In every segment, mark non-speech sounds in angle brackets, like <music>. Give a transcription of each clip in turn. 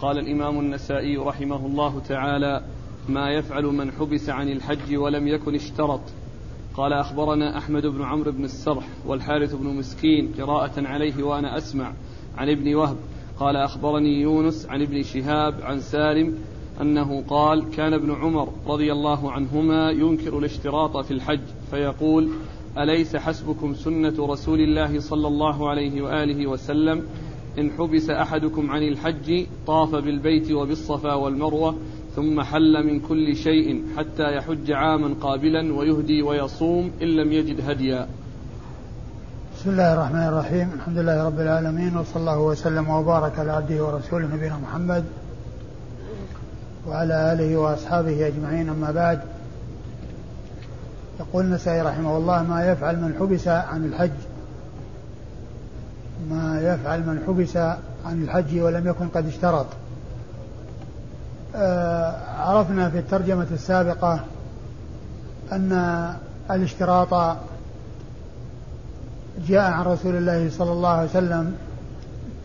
قال الإمام النسائي رحمه الله تعالى ما يفعل من حبس عن الحج ولم يكن اشترط. قال أخبرنا أحمد بن عمرو بن السرح والحارث بن مسكين قراءة عليه وأنا أسمع عن ابن وهب. قال أخبرني يونس عن ابن شهاب عن سالم أنه قال كان ابن عمر رضي الله عنهما ينكر الاشتراط في الحج فيقول أليس حسبكم سنة رسول الله صلى الله عليه وآله وسلم إن حبس أحدكم عن الحج طاف بالبيت وبالصفا والمروة ثم حل من كل شيء حتى يحج عاما قابلا ويهدي ويصوم إن لم يجد هديا. بسم الله الرحمن الرحيم. الحمد لله رب العالمين وصلى الله وسلم وبارك على عبده ورسوله نبينا محمد وعلى آله وأصحابه أجمعين. أما بعد يقول النسائي رحمه الله ما يفعل من حبس عن الحج ما يفعل من حبس عن الحج ولم يكن قد اشترط. آه عرفنا في الترجمة السابقة أن الاشتراط جاء عن رسول الله صلى الله عليه وسلم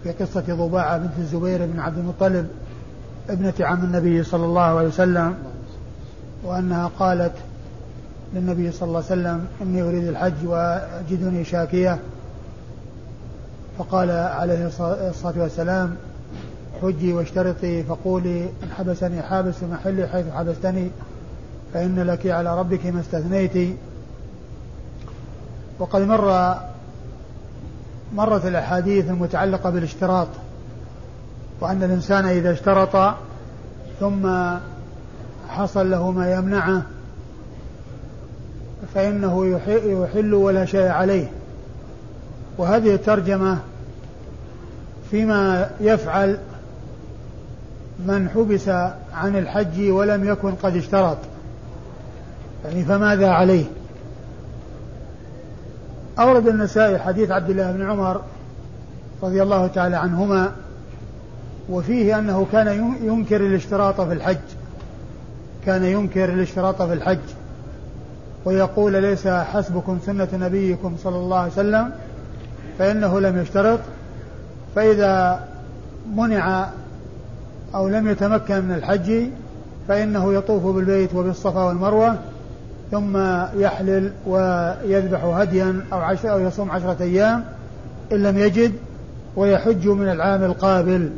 في قصة ضباعة بنت الزبير بن عبد المطلب ابنة عم النبي صلى الله عليه وسلم وأنها قالت للنبي صلى الله عليه وسلم إني أريد الحج وأجدني شاكية. فقال عليه الصلاة والسلام حجي واشترطي فقولي إن حبسني حابس في محلي حيث حبستني فإن لك على ربك ما استثنيت. وقد مر مرت الأحاديث المتعلقة بالاشتراط وأن الإنسان إذا اشترط ثم حصل له ما يمنعه فإنه يحل ولا شيء عليه. وهذه الترجمة فيما يفعل من حبس عن الحج ولم يكن قد اشترط. يعني فماذا عليه؟ أورد النسائي حديث عبد الله بن عمر رضي الله تعالى عنهما وفيه أنه كان ينكر الاشتراط في الحج. كان ينكر الاشتراط في الحج ويقول ليس حسبكم سنة نبيكم صلى الله عليه وسلم فإنه لم يشترط فإذا منع أو لم يتمكن من الحج فإنه يطوف بالبيت وبالصفا والمروة ثم يحلل ويذبح هديا أو عشر أو يصوم عشرة أيام إن لم يجد ويحج من العام القابل.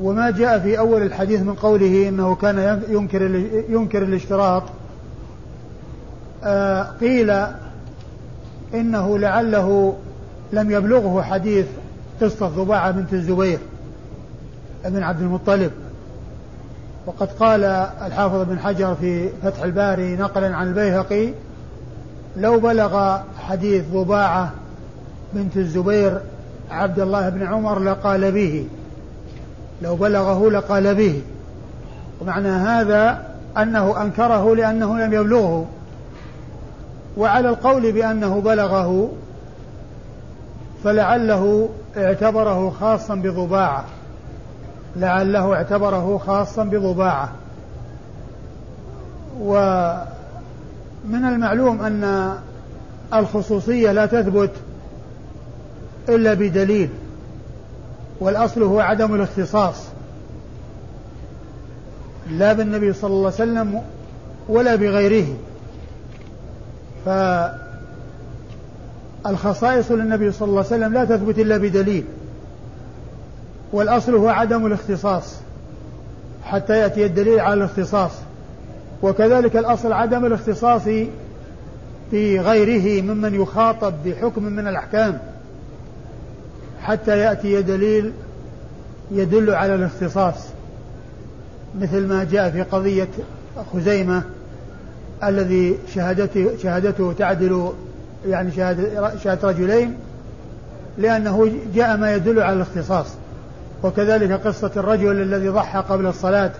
وما جاء في أول الحديث من قوله إنه كان ينكر ينكر الاشتراط آه قيل إنه لعله لم يبلغه حديث قصة ضباعة بنت الزبير ابن عبد المطلب. وقد قال الحافظ بن حجر في فتح الباري نقلا عن البيهقي لو بلغ حديث ضباعة بنت الزبير عبد الله بن عمر لقال به. لو بلغه لقال به. ومعنى هذا أنه أنكره لأنه لم يبلغه. وعلى القول بأنه بلغه فلعله اعتبره خاصا بضباعة. لعله اعتبره خاصا بضباعة. ومن المعلوم أن الخصوصية لا تثبت إلا بدليل والأصل هو عدم الاختصاص. لا بالنبي صلى الله عليه وسلم ولا بغيره. فالخصائص للنبي صلى الله عليه وسلم لا تثبت إلا بدليل والأصل هو عدم الاختصاص حتى يأتي الدليل على الاختصاص وكذلك الأصل عدم الاختصاص في غيره ممن يخاطب بحكم من الأحكام حتى يأتي دليل يدل على الاختصاص مثل ما جاء في قضية خزيمة الذي شهادته شهادته تعدل يعني شهادة, شهادة رجلين لأنه جاء ما يدل على الاختصاص. وكذلك قصة الرجل الذي ضحى قبل الصلاة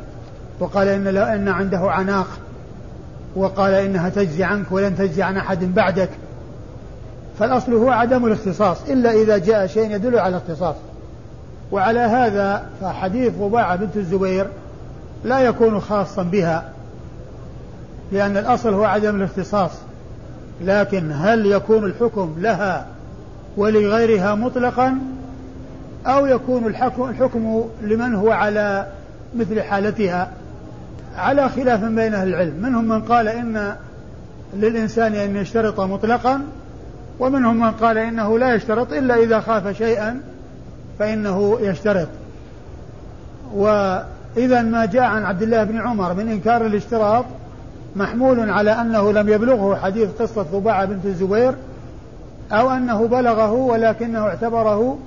وقال إن إن عنده عناق وقال إنها تجزي عنك ولن تجزي عن أحد بعدك. فالأصل هو عدم الاختصاص إلا إذا جاء شيء يدل على الاختصاص. وعلى هذا فحديث ضباعة بنت الزبير لا يكون خاصا بها. لأن الأصل هو عدم الاختصاص. لكن هل يكون الحكم لها ولغيرها مطلقا؟ أو يكون الحكم, الحكم لمن هو على مثل حالتها؟ على خلاف بين أهل العلم. منهم من قال إن للإنسان أن يشترط مطلقا ومنهم من قال إنه لا يشترط إلا إذا خاف شيئا فإنه يشترط. وإذا ما جاء عن عبد الله بن عمر من إنكار الاشتراط محمول على أنه لم يبلغه حديث قصة ضباعة بنت الزبير أو أنه بلغه ولكنه اعتبره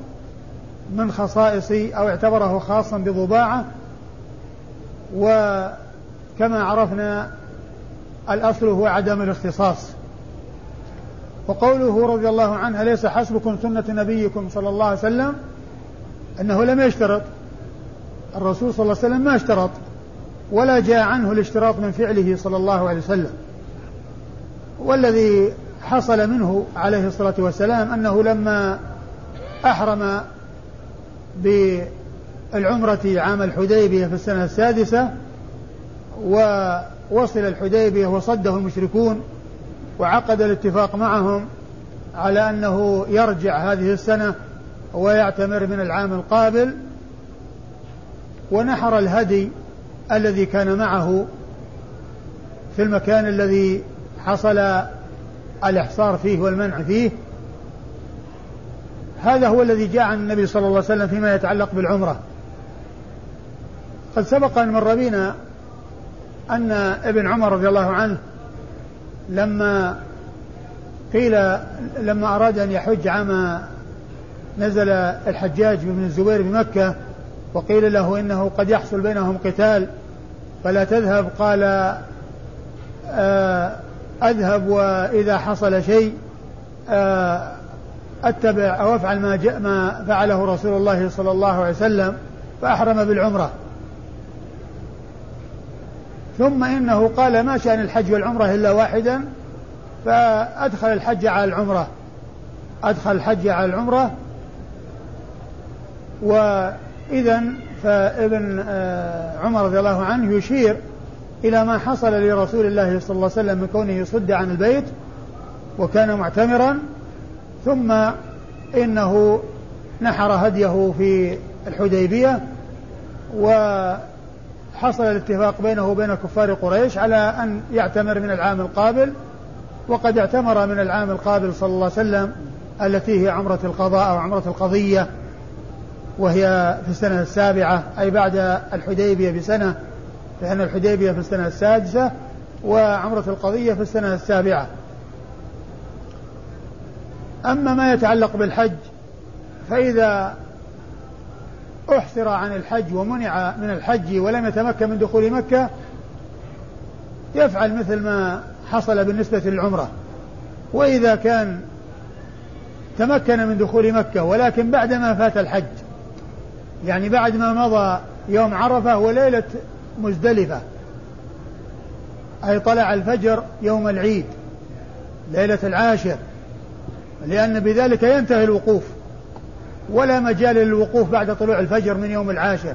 من خصائص أو اعتبره خاصا بضباعة وكما عرفنا الأصل هو عدم الاختصاص. وقوله رضي الله عنه ليس حسبكم سنة نبيكم صلى الله عليه وسلم؟ أنه لم يشترط. الرسول صلى الله عليه وسلم ما اشترط. ولا جاء عنه الاشتراط من فعله صلى الله عليه وسلم. والذي حصل منه عليه الصلاة والسلام أنه لما أحرم بالعمرة عام الحديبية في السنة السادسة ووصل الحديبية وصده المشركون وعقد الاتفاق معهم على أنه يرجع هذه السنة ويعتمر من العام القابل ونحر الهدي الذي كان معه في المكان الذي حصل الإحصار فيه والمنع فيه هذا هو الذي جاء عن النبي صلى الله عليه وسلم فيما يتعلق بالعمرة. قد سبق أن مر بنا أن ابن عمر رضي الله عنه لما قيل لما أراد أن يحج عام نزل الحجاج بن الزبير بمكة وقيل له إنه قد يحصل بينهم قتال فلا تذهب قال آه، أذهب وإذا حصل شيء آه، أتبع أو أفعل ما, ما فعله رسول الله صلى الله عليه وسلم فأحرم بالعمرة. ثم إنه قال ما شأن الحج والعمرة إلا واحدا فأدخل الحج على العمرة. أدخل الحج على العمرة وإذا فابن آه، عمر رضي الله عنه يشير إلى ما حصل لرسول الله صلى الله عليه وسلم من كونه يصد عن البيت وكان معتمرا ثم إنه نحر هديه في الحديبية وحصل الاتفاق بينه وبين كفار قريش على أن يعتمر من العام القابل وقد اعتمر من العام القابل صلى الله عليه وسلم التي هي عمرة القضاء أو عمرة القضية. وهي في السنة السابعة أي بعد الحديبية بسنة لأن الحديبية في السنة السادسة وعمرة القضية في السنة السابعة. أما ما يتعلق بالحج فإذا أحصر عن الحج ومنع من الحج ولم يتمكن من دخول مكة يفعل مثل ما حصل بالنسبة للعمرة. وإذا كان تمكن من دخول مكة ولكن بعدما فات الحج يعني بعد ما مضى يوم عرفة وليلة مزدلفة. أي طلع الفجر يوم العيد ليلة العاشر لأن بذلك ينتهي الوقوف ولا مجال للوقوف بعد طلوع الفجر من يوم العاشر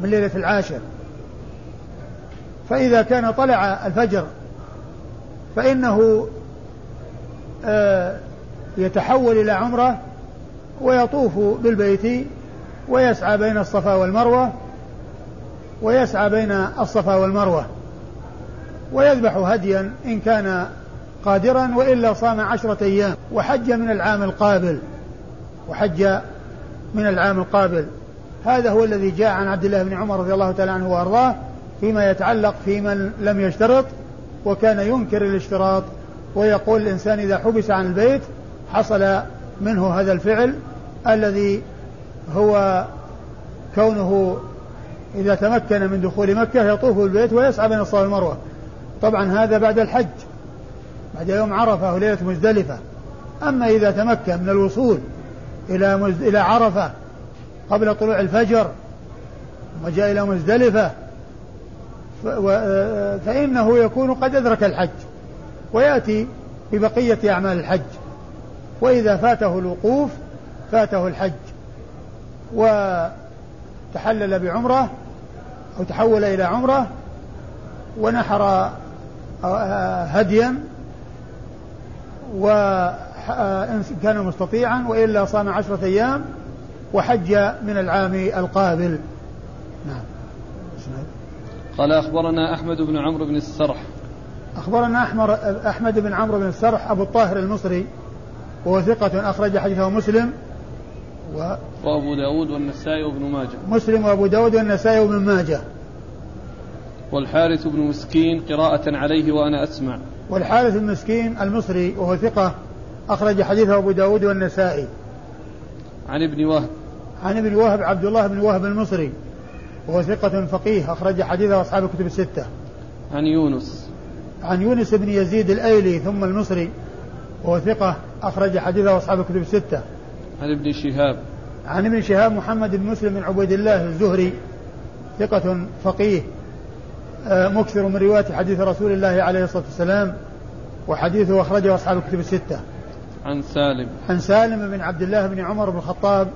من ليلة العاشر. فإذا كان طلع الفجر فإنه آه، يتحول إلى عمرة ويطوف بالبيت ويسعى بين الصفا والمروة ويسعى بين الصفا والمروة. ويذبح هديا إن كان قادرا وإلا صام عشرة أيام وحج من العام القابل. وحج من العام القابل. هذا هو الذي جاء عن عبد الله بن عمر رضي الله تعالى عنه وأرضاه فيما يتعلق في من لم يشترط وكان ينكر الاشتراط ويقول الإنسان إذا حبس عن البيت حصل منه هذا الفعل الذي هو كونه إذا تمكن من دخول مكة يطوف بالبيت ويسعى بين الصفا والمروة. طبعا هذا بعد الحج بعد يوم عرفة وليلة مزدلفة. أما إذا تمكن من الوصول إلى مزد... إلى عرفة قبل طلوع الفجر وجاء إلى مزدلفة ف... و... فإنه يكون قد أدرك الحج ويأتي ببقية أعمال الحج. وإذا فاته الوقوف فاته الحج. وتحلل بعمرة أو تحول إلى عمرة ونحر آه، هديا وإن كان مستطيعا وإلا صام عشرة أيام وحج من العام القابل. نعم. قال أخبرنا أحمد بن عمرو بن السرح. أخبرنا أحمر أحمد بن عمرو بن السرح أبو الطاهر المصري وهو ثقة أخرج حديثه مسلم. و وأبو داود والنسائي وابن ماجه. مسلم وأبو داود والنسائي وابن ماجه. والحارث بن مسكين قراءة عليه وأنا أسمع. والحارث بن مسكين المصري وهو ثقة أخرج حديثه أبو داود والنسائي. عن ابن وهب. عن ابن وهب عبد الله بن وهب المصري. وهو ثقة فقيه أخرج حديثه أصحاب الكتب الستة. عن يونس. عن يونس بن يزيد الأيلي ثم المصري. وهو ثقة أخرج حديثه أصحاب الكتب الستة. عن ابن شهاب. عن ابن شهاب محمد بن مسلم بن عبيد الله الزهري ثقة فقيه آه، مكثر من رواية حديث رسول الله عليه الصلاة والسلام وحديثه أخرجه أصحاب الكتب الستة. عن سالم. عن سالم بن عبد الله بن عمر بن الخطاب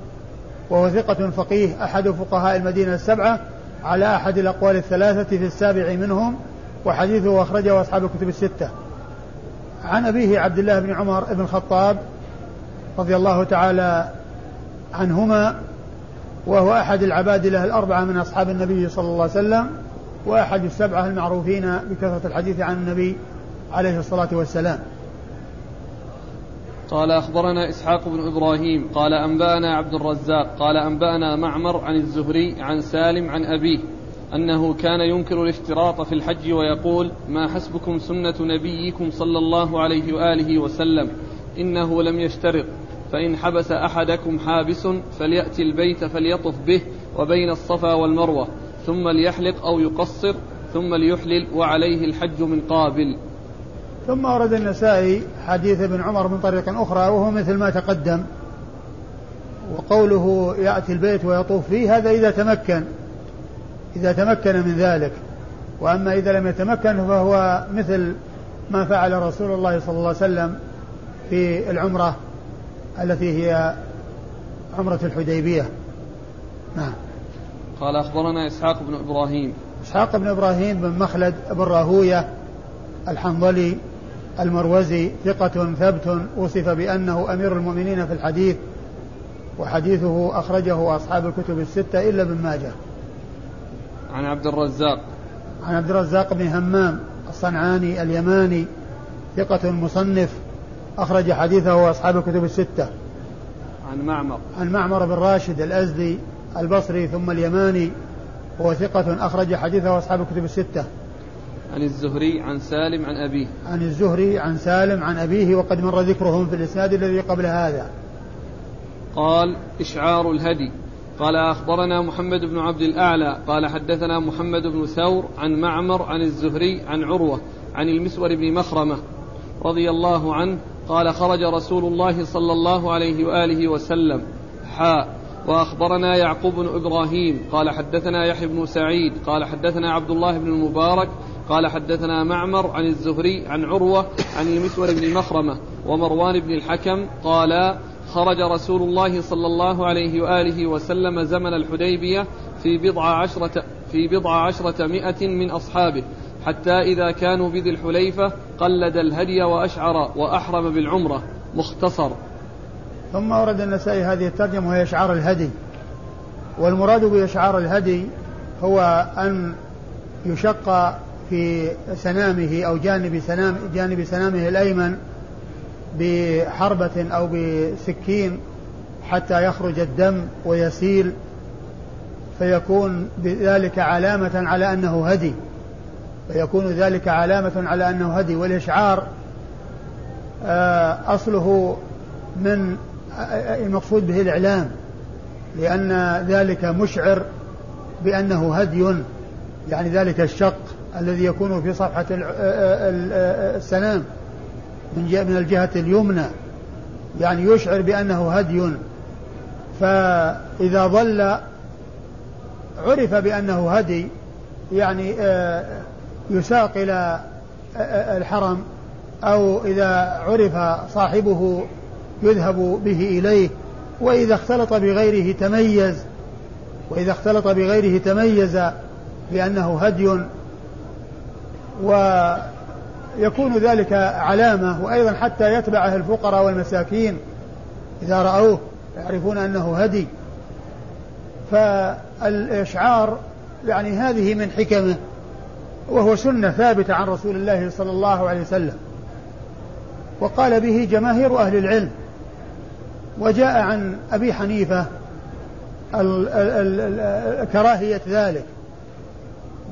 وهو ثقة فقيه أحد فقهاء المدينة السبعة على أحد الأقوال الثلاثة في السابع منهم وحديثه أخرجه أصحاب الكتب الستة. عن أبيه عبد الله بن عمر بن الخطاب رضي الله تعالى عنهما وهو أحد العبادلة الأربعة من أصحاب النبي صلى الله عليه وسلم وأحد السبعة المعروفين بكثرة الحديث عن النبي عليه الصلاة والسلام. قال أخبرنا إسحاق بن إبراهيم قال أنبأنا عبد الرزاق قال أنبأنا معمر عن الزهري عن سالم عن أبيه أنه كان ينكر الاشتراط في الحج ويقول ما حسبكم سنة نبيكم صلى الله عليه وآله وسلم إنه لم يشترط فإن حبس أحدكم حابس فليأتي البيت فليطف به وبين الصفا والمروة ثم ليحلق أو يقصر ثم ليحلل وعليه الحج من قابل. ثم ورد النسائي حديث ابن عمر من طريق أخرى وهو مثل ما تقدم وقوله يأتي البيت ويطوف فيه هذا إذا تمكن إذا تمكن من ذلك. وأما إذا لم يتمكن فهو مثل ما فعل رسول الله صلى الله عليه وسلم في العمرة. التي هي عمرة الحديبية. نعم. قال أخبرنا إسحاق بن إبراهيم. إسحاق بن إبراهيم بن مخلد بن راهوية الحنظلي المروزي ثقة ثبت وصف بأنه أمير المؤمنين في الحديث وحديثه أخرجه أصحاب الكتب الستة إلا ابن ماجه. عن عبد الرزاق. عن عبد الرزاق بن همام الصنعاني اليماني ثقة مصنف أخرج حديثه أصحاب الكتب الستة. عن معمر. عن معمر بن راشد الأزدي البصري ثم اليماني هو ثقة أخرج حديثه أصحاب الكتب الستة. عن الزهري عن سالم عن أبيه. عن الزهري عن سالم عن أبيه وقد مر ذكرهم في الإسناد الذي قبل هذا. قال إشعار الهدي. قال أخبرنا محمد بن عبد الأعلى. قال حدثنا محمد بن ثور عن معمر عن الزهري عن عروة عن المسور بن مخرمة رضي الله عنه قال خرج رسول الله صلى الله عليه وآله وسلم. حاء وأخبرنا يعقوب بن إبراهيم. قال حدثنا يحيى بن سعيد. قال حدثنا عبد الله بن المبارك. قال حدثنا معمر عن الزهري عن عروة عن المسور بن مخرمة ومروان بن الحكم. قال خرج رسول الله صلى الله عليه وآله وسلم زمن الحديبية في بضع عشرة في بضع عشرة مئة من أصحابه. حتى إذا كانوا بذي الحليفة قلد الهدي وأشعر وأحرم بالعمرة. مختصر. ثم ورد النسائي هذه الترجمة وهي إشعار الهدي. والمراد بإشعار الهدي هو أن يشق في سنامه أو جانب سنام جانب سنامه الأيمن بحربة أو بسكين حتى يخرج الدم ويسيل فيكون بذلك علامة على أنه هدي. فيكون ذلك علامة على أنه هدي والإشعار آه، أصله من المقصود به الإعلام لأن ذلك مشعر بأنه هدي يعني ذلك الشق الذي يكون في صفحة السنام من من الجهة اليمنى يعني يشعر بأنه هدي. فإذا ظل عرف بأنه هدي يعني آه، يساق إلى الحرم أو إذا عرف صاحبه يذهب به إليه وإذا اختلط بغيره تميز وإذا اختلط بغيره تميز بأنه هدي ويكون ذلك علامة وأيضا حتى يتبعه الفقراء والمساكين إذا رأوه يعرفون أنه هدي. فالإشعار يعني هذه من حكمه. وهو سنة ثابتة عن رسول الله صلى الله عليه وسلم. وقال به جماهير أهل العلم. وجاء عن أبي حنيفة كراهية ذلك.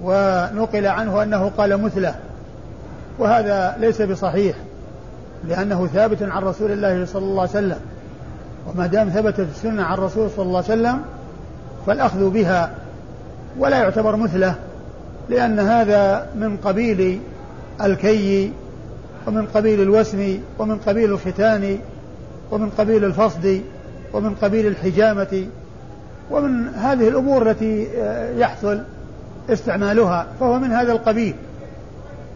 ونقل عنه أنه قال مثله. وهذا ليس بصحيح لأنه ثابت عن رسول الله صلى الله عليه وسلم. وما دام ثبتت السنة عن الرسول صلى الله عليه وسلم فالأخذ بها ولا يعتبر مثله. لأن هذا من قبيل الكي ومن قبيل الوسم ومن قبيل الختان ومن قبيل الفصد ومن قبيل الحجامة ومن هذه الأمور التي يحصل استعمالها فهو من هذا القبيل.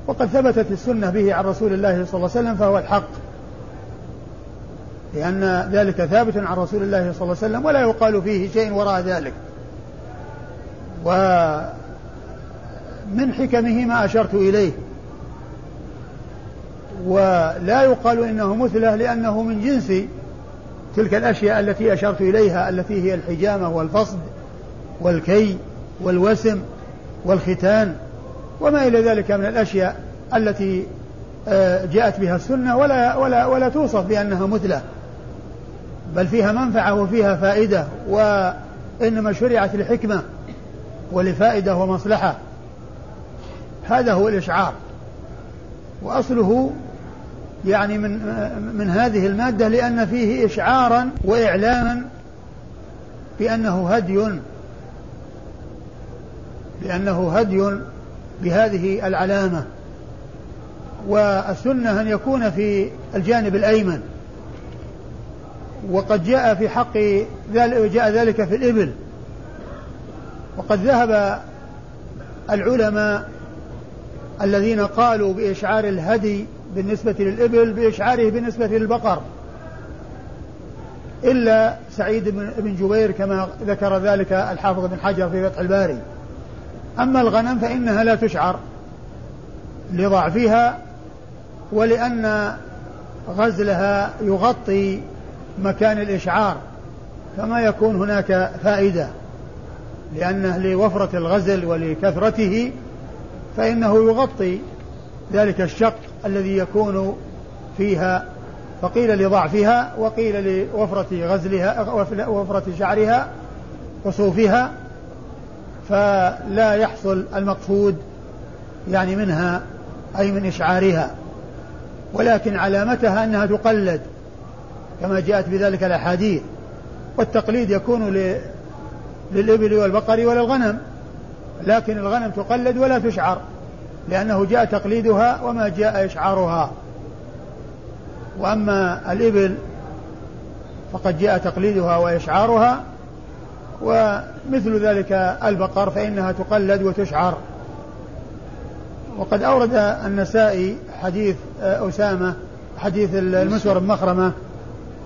وقد ثبتت السنة به عن رسول الله صلى الله عليه وسلم فهو الحق. لأن ذلك ثابت عن رسول الله صلى الله عليه وسلم ولا يقال فيه شيء وراء ذلك. ومن حكمه ما أشرت إليه. ولا يقال إنه مثله لأنه من جنس تلك الأشياء التي أشرت إليها التي هي الحجامة والفصد والكي والوسم والختان وما إلى ذلك من الأشياء التي آه، جاءت بها السنة ولا ولا ولا توصف بأنها مثلة. بل فيها منفعة وفيها فائدة وإنما شرعت لحكمة ولفائدة ومصلحة. هذا هو الإشعار. وأصله يعني من من هذه المادة لأن فيه إشعارا وإعلاما بأنه هدي لأنه هدي بهذه العلامة. والسنة أن يكون في الجانب الأيمن. وقد جاء في حق ذلك جاء ذلك في الإبل. وقد ذهب العلماء الذين قالوا بإشعار الهدي بالنسبة للإبل بإشعاره بالنسبة للبقر. إلا سعيد بن جبير كما ذكر ذلك الحافظ بن حجر في فتح الباري. أما الغنم فإنها لا تشعر لضعفها ولأن غزلها يغطي مكان الإشعار فما يكون هناك فائدة لأنه لوفرة الغزل ولكثرته فإنه يغطي ذلك الشق الذي يكون فيها فقيل لضعفها وقيل لوفرة غزلها وفرة شعرها وصوفها فلا يحصل المقصود يعني منها أي من إشعارها. ولكن علامتها أنها تقلد كما جاءت بذلك الأحاديث. والتقليد يكون للإبل والبقر وللغنم. لكن الغنم تقلد ولا تشعر لأنه جاء تقليدها وما جاء إشعارها. وأما الإبل فقد جاء تقليدها وإشعارها ومثل ذلك البقر فإنها تقلد وتشعر. وقد أورد النسائي حديث أسامة حديث المسور بن مخرمة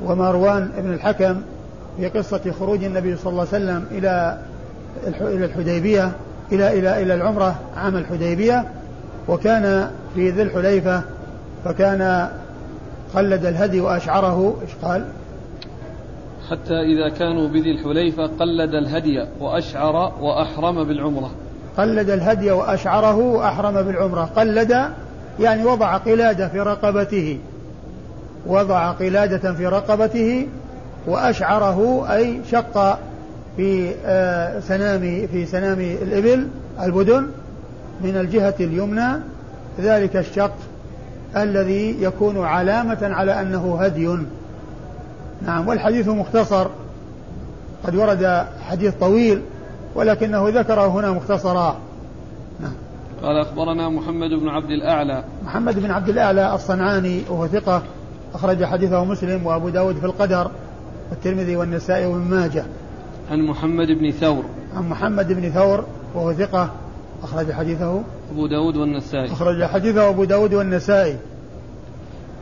ومروان بن الحكم في قصة خروج النبي صلى الله عليه وسلم إلى إلى الحديبية. إلى إلى إلى العمرة عام الحديبية وكان في ذي الحليفة فكان قلد الهدي وأشعره إيش قال؟ حتى إذا كانوا بذي الحليفة قلد الهدي وأشعر وأحرم بالعمرة. قلد الهدي وأشعره وأحرم بالعمرة. قلد يعني وضع قلادة في رقبته. وضع قلادة في رقبته وأشعره أي شق في آه، سنام في سنام الإبل البدن من الجهة اليمنى. ذلك الشق الذي يكون علامة على أنه هدي. نعم والحديث مختصر. قد ورد حديث طويل ولكنه ذكره هنا مختصرا. نعم. قال أخبرنا محمد بن عبد الأعلى. محمد بن عبد الأعلى الصنعاني وهو ثقة أخرج حديثه مسلم وأبو داود في القدر والترمذي والنسائي وابن ماجه. عن محمد بن ثور. عن محمد بن ثور وهو ثقة أخرج حديثه. أبو داود والنسائي. أخرج حديثه أبو داود والنسائي.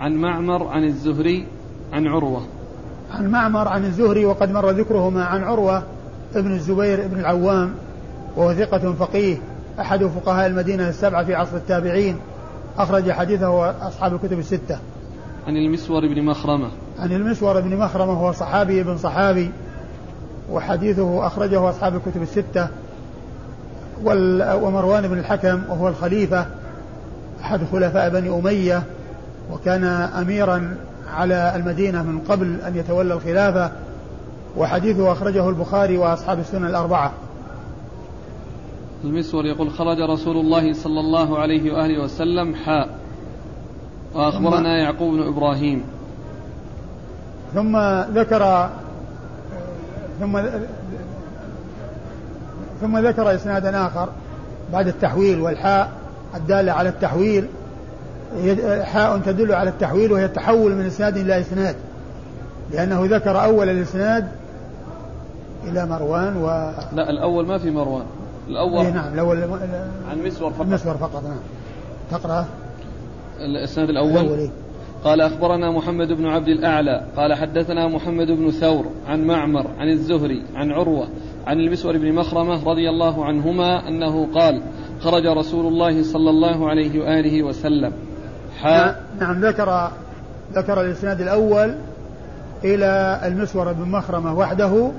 عن معمر عن الزهري عن عروة. عن معمر عن الزهري وقد مر ذكرهما عن عروة ابن الزبير ابن العوام وهو ثقة فقيه أحد فقهاء المدينة السبعة في عصر التابعين. أخرج حديثه أصحاب الكتب الستة. عن المسور بن مخرمة. عن المسور بن مخرمة هو صحابي ابن صحابي. وحديثه أخرجه أصحاب الكتب الستة ومروان بن الحكم وهو الخليفة أحد خلفاء بني أمية وكان أميرا على المدينة من قبل أن يتولى الخلافة وحديثه أخرجه البخاري وأصحاب السنن الأربعة. المسور يقول خرج رسول الله صلى الله عليه وآله وسلم حاء وأخبرنا يعقوب بن إبراهيم. ثم ذكر ثم ثم ذكر إسنادا آخر بعد التحويل والحاء الدالة على التحويل. حاء تدل على التحويل وهي التحول من إسناد إلى إسناد لأنه ذكر أول الإسناد إلى مروان و لا الأول ما في مروان. الأول إيه نعم الأول عن مسور فقط. مسور فقط نعم. تقرأ؟ الإسناد الأول, الأول إيه؟ قال أخبرنا محمد بن عبد الأعلى قال حدثنا محمد بن ثور عن معمر عن الزهري عن عروة عن المسور بن مخرمة رضي الله عنهما أنه قال خرج رسول الله صلى الله عليه وآله وسلم. حاء نعم, نعم ذكر ذكر الإسناد الأول إلى المسور بن مخرمة وحده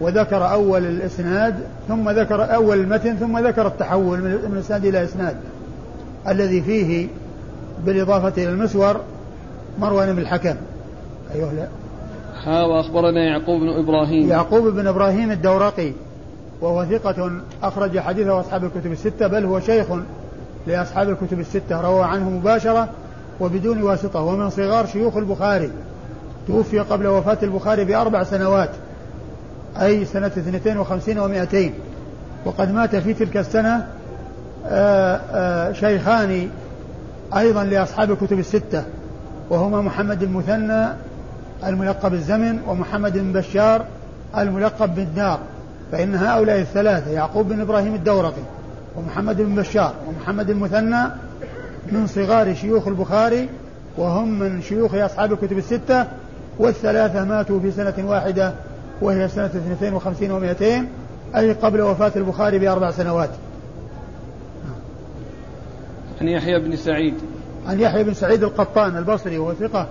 وذكر أول الإسناد ثم ذكر أول المتن ثم ذكر التحول من إسناد إلى إسناد الذي فيه بالإضافة إلى المسور. مروان بن الحكم. أيوه لا. ها وأخبرنا يعقوب بن إبراهيم. يعقوب بن إبراهيم الدورقي وهو ثقة أخرج حديثه أصحاب الكتب الستة بل هو شيخ لأصحاب الكتب الستة روى عنه مباشرة وبدون واسطة ومن صغار شيوخ البخاري. توفي قبل وفاة البخاري بأربع سنوات أي سنة 52 و200 وقد مات في تلك السنة آآ آآ شيخان أيضا لأصحاب الكتب الستة. وهما محمد المثنى الملقب الزمن ومحمد بن بشار الملقب بالدار فإن هؤلاء الثلاثة يعقوب بن إبراهيم الدورقي ومحمد بن بشار ومحمد المثنى من صغار شيوخ البخاري وهم من شيوخ أصحاب الكتب الستة والثلاثة ماتوا في سنة واحدة وهي سنة 52 و200 أي قبل وفاة البخاري بأربع سنوات. عن يحيى بن سعيد. عن يحيى بن سعيد القطان البصري وهو ثقة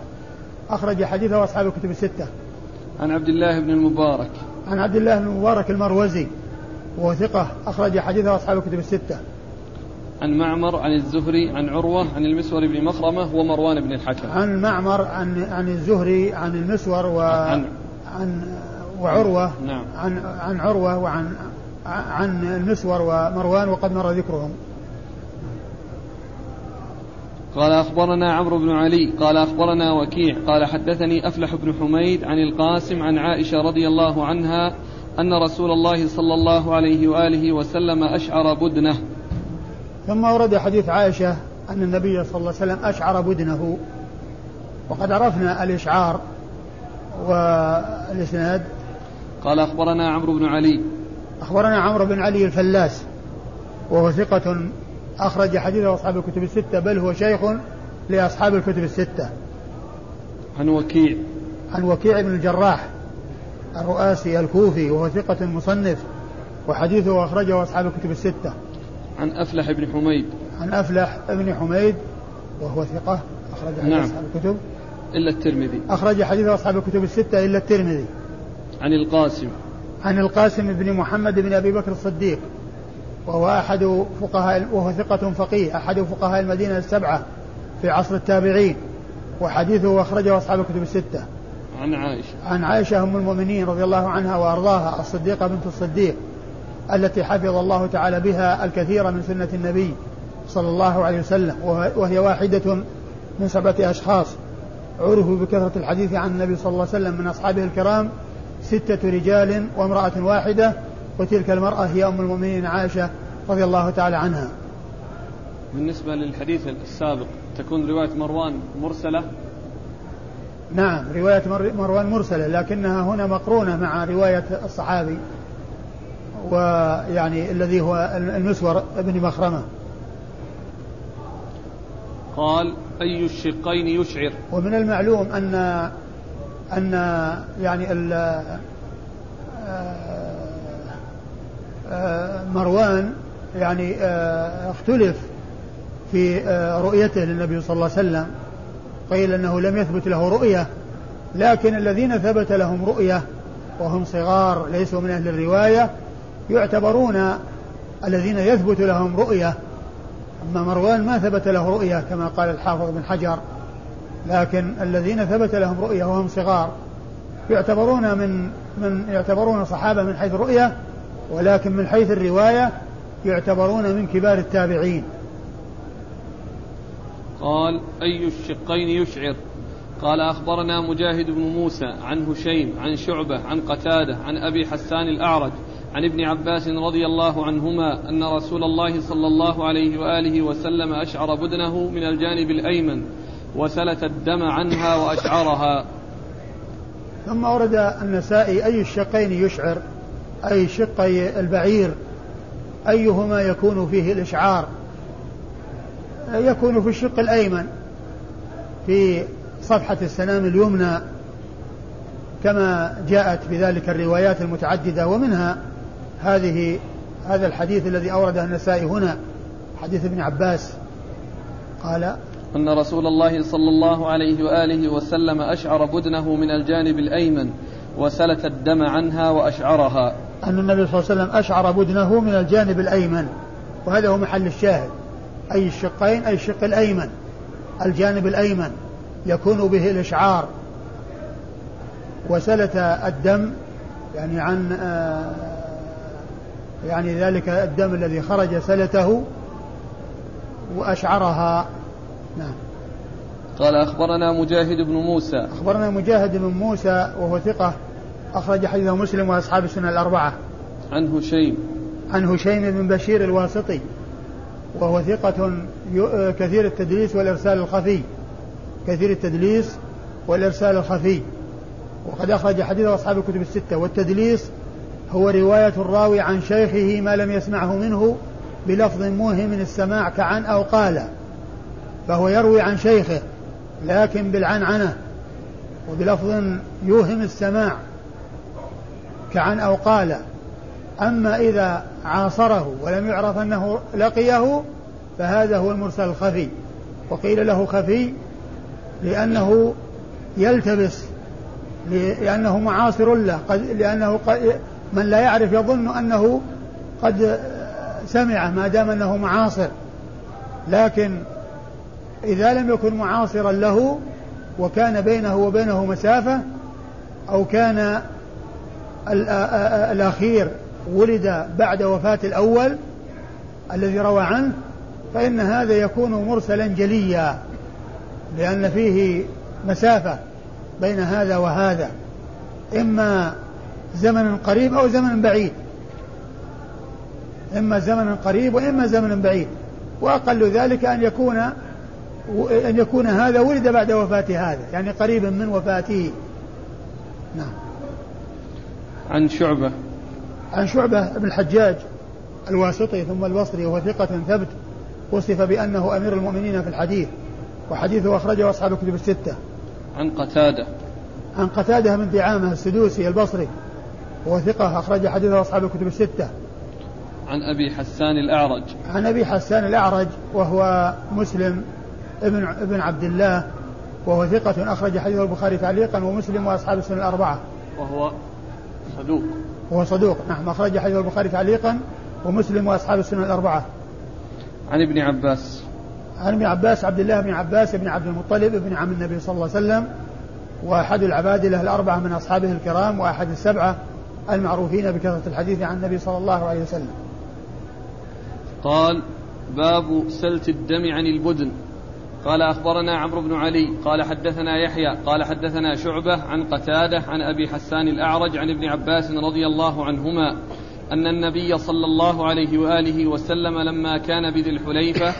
أخرج حديثه أصحاب الكتب الستة. عن عبد الله بن المبارك. عن عبد الله بن المبارك المروزي وهو ثقة أخرج حديثه أصحاب الكتب الستة. عن معمر عن الزهري عن عروة عن المسور بن مخرمة ومروان بن الحكم. عن معمر عن عن الزهري عن المسور و عن, عن وعروة نعم. عن عن عروة وعن عن المسور ومروان وقد مر ذكرهم. قال أخبرنا عمرو بن علي قال أخبرنا وكيع قال حدثني أفلح بن حميد عن القاسم عن عائشة رضي الله عنها أن رسول الله صلى الله عليه وآله وسلم أشعر بدنه. ثم ورد حديث عائشة أن النبي صلى الله عليه وسلم أشعر بدنه. وقد عرفنا الإشعار والإسناد. قال أخبرنا عمرو بن علي. أخبرنا عمرو بن علي الفلاس وهو ثقة أخرج حديثه أصحاب الكتب الستة بل هو شيخ لأصحاب الكتب الستة. عن وكيع. عن وكيع بن الجراح الرؤاسي الكوفي وهو ثقة مصنف وحديثه أخرجه أصحاب الكتب الستة. عن أفلح بن حميد. عن أفلح بن حميد وهو ثقة أخرج نعم. أصحاب الكتب. إلا الترمذي. أخرج حديث أصحاب الكتب الستة إلا الترمذي. عن القاسم. عن القاسم بن محمد بن أبي بكر الصديق. وهو أحد فقهاء وهو ثقة فقيه أحد فقهاء المدينة السبعة في عصر التابعين وحديثه أخرجه أصحاب الكتب الستة. عن عائشة. عن عائشة أم المؤمنين رضي الله عنها وأرضاها الصديقة بنت الصديق التي حفظ الله تعالى بها الكثير من سنة النبي صلى الله عليه وسلم وهي واحدة من سبعة أشخاص. عرفوا بكثرة الحديث عن النبي صلى الله عليه وسلم من أصحابه الكرام ستة رجال وامرأة واحدة وتلك المرأة هي أم المؤمنين عائشة رضي الله تعالى عنها. بالنسبة للحديث السابق تكون رواية مروان مرسلة؟ نعم رواية مروان مرسلة لكنها هنا مقرونة مع رواية الصحابي ويعني الذي هو المسور بن مخرمة. قال أي الشقين يشعر؟ ومن المعلوم أن أن يعني مروان يعني آه، اختلف في آه، رؤيته للنبي صلى الله عليه وسلم قيل إنه لم يثبت له رؤية لكن الذين ثبت لهم رؤية وهم صغار ليسوا من أهل الرواية يعتبرون الذين يثبت لهم رؤية أما مروان ما ثبت له رؤية كما قال الحافظ بن حجر لكن الذين ثبت لهم رؤية وهم صغار يعتبرون من من يعتبرون صحابة من حيث الرؤية ولكن من حيث الرواية يعتبرون من كبار التابعين. قال أي الشقين يشعر؟ قال أخبرنا مجاهد بن موسى عن هشيم عن شعبة عن قتادة عن أبي حسان الأعرج عن ابن عباس رضي الله عنهما أن رسول الله صلى الله عليه وآله وسلم أشعر بدنه من الجانب الأيمن وسلت الدم عنها وأشعرها. ثم ورد النسائي أي الشقين يشعر؟ أي شقي البعير أيهما يكون فيه الإشعار؟ يكون في الشق الأيمن في صفحة السنام اليمنى كما جاءت بذلك الروايات المتعددة ومنها هذه هذا الحديث الذي أورده النسائي هنا حديث ابن عباس. قال أن رسول الله صلى الله عليه وآله وسلم أشعر بدنه من الجانب الأيمن وسلت الدم عنها وأشعرها. أن النبي صلى الله عليه وسلم أشعر بدنه من الجانب الأيمن وهذا هو محل الشاهد. أي الشقين أي الشق الأيمن. الجانب الأيمن يكون به الإشعار. وسلت الدم يعني عن آه، يعني ذلك الدم الذي خرج سلته وأشعرها. نعم. قال أخبرنا مجاهد بن موسى. أخبرنا مجاهد بن موسى وهو ثقة. أخرج حديثه مسلم وأصحاب السنة الأربعة. عن هشيم. عن هشيم بن بشير الواسطي وهو ثقة كثير التدليس والإرسال الخفي. كثير التدليس والإرسال الخفي. وقد أخرج حديث أصحاب الكتب الستة. والتدليس هو رواية الراوي عن شيخه ما لم يسمعه منه بلفظ موهم السماع كعن أو قال. فهو يروي عن شيخه لكن بالعنعنة وبلفظ يوهم السماع. كعن أو قال أما إذا عاصره ولم يعرف أنه لقيه فهذا هو المرسل الخفي. وقيل له خفي لأنه يلتبس لأنه معاصر له قد لأنه قد من لا يعرف يظن أنه قد سمع ما دام أنه معاصر. لكن إذا لم يكن معاصرا له وكان بينه وبينه مسافة أو كان الأخير ولد بعد وفاة الأول الذي روى عنه فإن هذا يكون مرسلا جليا لأن فيه مسافة بين هذا وهذا إما زمن قريب أو زمن بعيد. إما زمن قريب وإما زمن بعيد. وأقل ذلك أن يكون أن يكون هذا ولد بعد وفاة هذا يعني قريبا من وفاته. نعم. عن شعبة. عن شعبة بن الحجاج الواسطي ثم البصري وهو ثقة ثبت وصف بأنه أمير المؤمنين في الحديث وحديثه أخرجه أصحاب الكتب الستة. عن قتادة. عن قتادة من دعامة السدوسي البصري وهو ثقة أخرج حديثه أصحاب الكتب الستة. عن أبي حسان الأعرج. عن أبي حسان الأعرج وهو مسلم ابن ابن عبد الله وهو ثقة أخرج حديثه البخاري تعليقا ومسلم وأصحاب السنة الأربعة. وهو صدوق. وهو صدوق. نعم. أخرج حديث البخاري تعليقا ومسلم وأصحاب السنة الأربعة. عن ابن عباس. عن ابن عباس عبد الله بن عباس بن عبد المطلب ابن عم النبي صلى الله عليه وسلم وأحد العبادلة الأربعة من أصحابه الكرام وأحد السبعة المعروفين بكثرة الحديث عن النبي صلى الله عليه وسلم. قال باب سلت الدم عن البدن. قال أخبرنا عمرو بن علي قال حدثنا يحيى قال حدثنا شعبة عن قتادة عن أبي حسان الأعرج عن ابن عباس رضي الله عنهما أن النبي صلى الله عليه وآله وسلم لما كان بذي الحليفة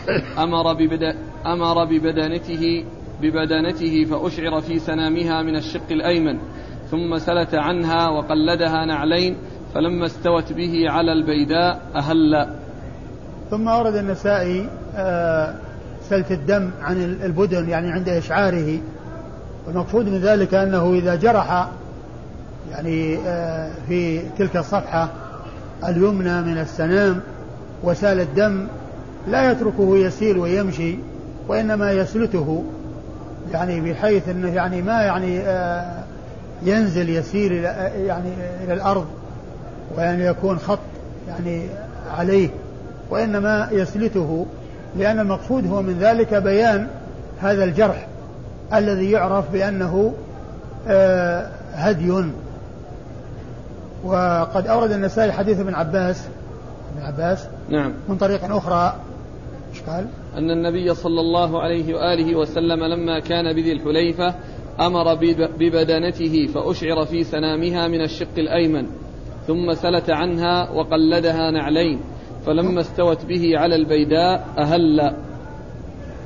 أمر, ببدا أمر ببدانته ببدانته فأشعر في سنامها من الشق الأيمن ثم سلت عنها وقلدها نعلين فلما استوت به على البيداء أهل. ثم أورد النسائي آه سلت الدم عن البدن يعني عند إشعاره. والمقصود من ذلك أنه إذا جرح يعني آه، في تلك الصفحة اليمنى من السنام وسال الدم لا يتركه يسيل ويمشي وإنما يسلته يعني بحيث أنه يعني ما يعني آه، ينزل يسير إلى يعني إلى الأرض وأن يكون خط يعني عليه وإنما يسلته. لأن المقصود هو من ذلك بيان هذا الجرح الذي يعرف بأنه آه، هدي. وقد أورد النسائي حديث ابن عباس ابن عباس نعم. من طريق أخرى. إيش قال؟ أن النبي صلى الله عليه وآله وسلم لما كان بذي الحليفة أمر ببدنته فأشعر في سنامها من الشق الأيمن ثم سلت عنها وقلدها نعلين. فلما استوت به على البيداء أهل.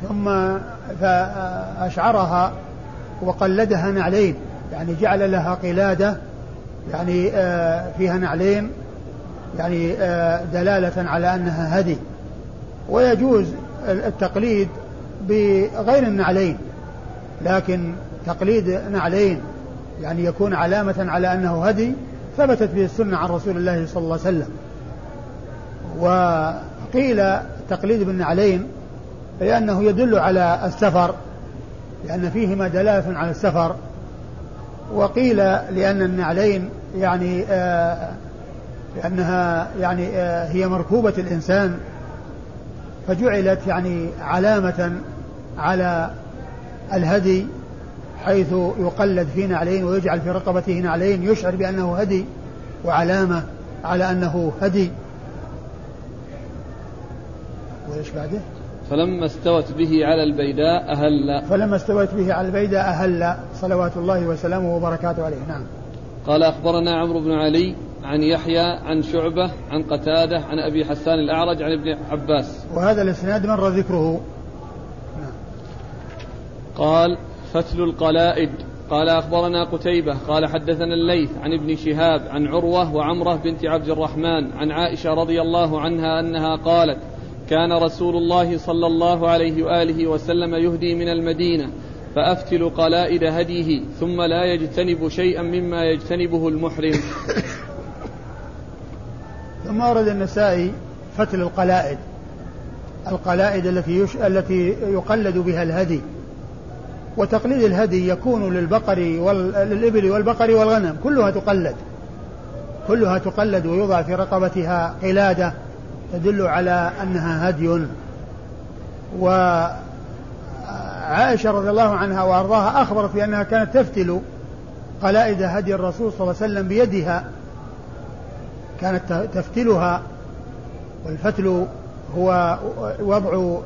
ثم فأشعرها وقلدها نعلين يعني جعل لها قلادة يعني آه، فيها نعلين يعني آه، دلالة على أنها هدي. ويجوز التقليد بغير النعلين لكن تقليد نعلين يعني يكون علامة على أنه هدي ثبتت به السنة عن رسول الله صلى الله عليه وسلم. وقيل تقليد بالنعلين لأنه يدل على السفر لأن فيهما دلالة على السفر. وقيل لأن النعلين يعني آه لأنها يعني آه هي مركوبة الإنسان فجعلت يعني علامة على الهدي حيث يقلد في نعلين ويجعل في رقبته نعلين يشعر بأنه هدي وعلامة على أنه هدي. وإيش بعده؟ فلما استوت به على البيداء أهل. فلما استوت به على البيداء أهل صلوات الله وسلامه وبركاته عليه. نعم. قال أخبرنا عمرو بن علي عن يحيى عن شعبة عن قتادة عن أبي حسان الأعرج عن ابن عباس. وهذا الإسناد مر ذكره. نعم. قال فتل القلائد. قال أخبرنا قتيبة. قال حدثنا الليث عن ابن شهاب عن عروة وعمرة بنت عبد الرحمن عن عائشة رضي الله عنها أنها قالت كان رسول الله صلى الله عليه وآله وسلم يهدي من المدينة فأفتل قلائد هديه ثم لا يجتنب شيئا مما يجتنبه المحرم. ثم ورد النسائي فتل القلائد. القلائد التي يش... التي يقلد بها الهدي. وتقليد الهدي يكون للبقر وال... للإبل والبقر والغنم كلها تقلد. كلها تقلد ويوضع في رقبتها قلادة. تدل على أنها هدي. وعائشة رضي الله عنها وأرضاها أخبرت بأنها كانت تفتل قلائد هدي الرسول صلى الله عليه وسلم بيدها. كانت تفتلها والفتل هو وضع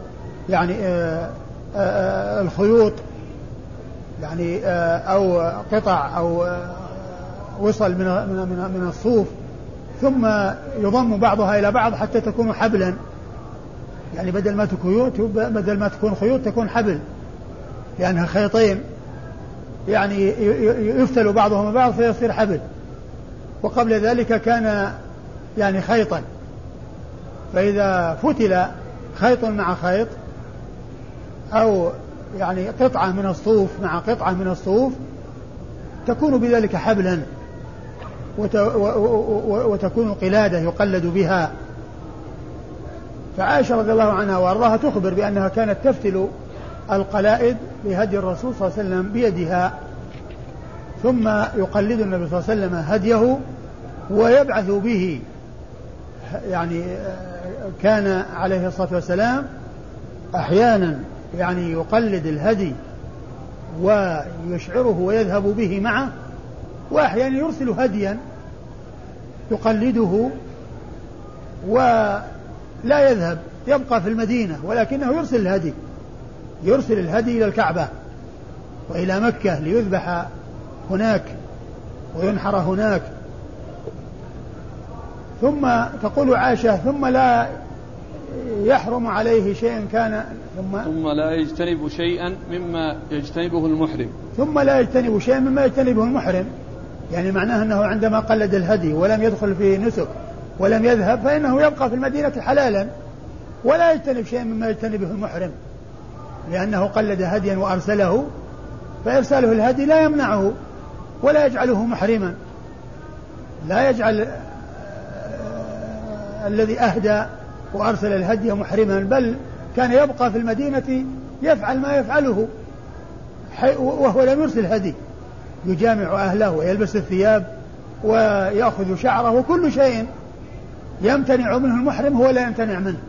يعني آه، آه، آه، الخيوط يعني أو قطع أو وصل من من من الصوف. ثم يضم بعضها إلى بعض حتى تكون حبلا. يعني بدل ما تكون بدل ما تكون خيوط تكون حبل. لأنها خيطين. يعني يفتل بعضهما بعض فيصير حبل. وقبل ذلك كان يعني خيطا. فإذا فتل خيط مع خيط أو يعني قطعة من الصوف مع قطعة من الصوف تكون بذلك حبلا. وتكون قلادة يقلد بها. فعائشة رضي الله عنها وأرضاها تخبر بأنها كانت تفتل القلائد بهدي الرسول صلى الله عليه وسلم بيدها ثم يقلد النبي صلى الله عليه وسلم هديه ويبعث به. يعني كان عليه الصلاة والسلام أحيانا يعني يقلد الهدي ويشعره ويذهب به معه وأحيانا يرسل هديا يقلده ولا يذهب يبقى في المدينة ولكنه يرسل الهدي يرسل الهدي إلى الكعبة وإلى مكة ليذبح هناك وينحر هناك. ثم تقول عائشة ثم لا يحرم عليه شيء كان ثم ثم لا يجتنب شيئا مما يجتنبه المحرم. ثم لا يجتنب شيئا مما يجتنبه المحرم. يعني معناه أنه عندما قلد الهدي ولم يدخل في نسك ولم يذهب فإنه يبقى في المدينة حلالا ولا يجتنب شيئا مما يجتنبه المحرم. لأنه قلد هديا وأرسله فإرساله الهدي لا يمنعه ولا يجعله محرما. لا يجعل آه، الذي أهدى وأرسل الهدي محرما بل كان يبقى في المدينة يفعل ما يفعله وهو لم يرسل هدي. يجامع أهله ويلبس الثياب ويأخذ شعره وكل شيء يمتنع منه المحرم هو لا يمتنع منه.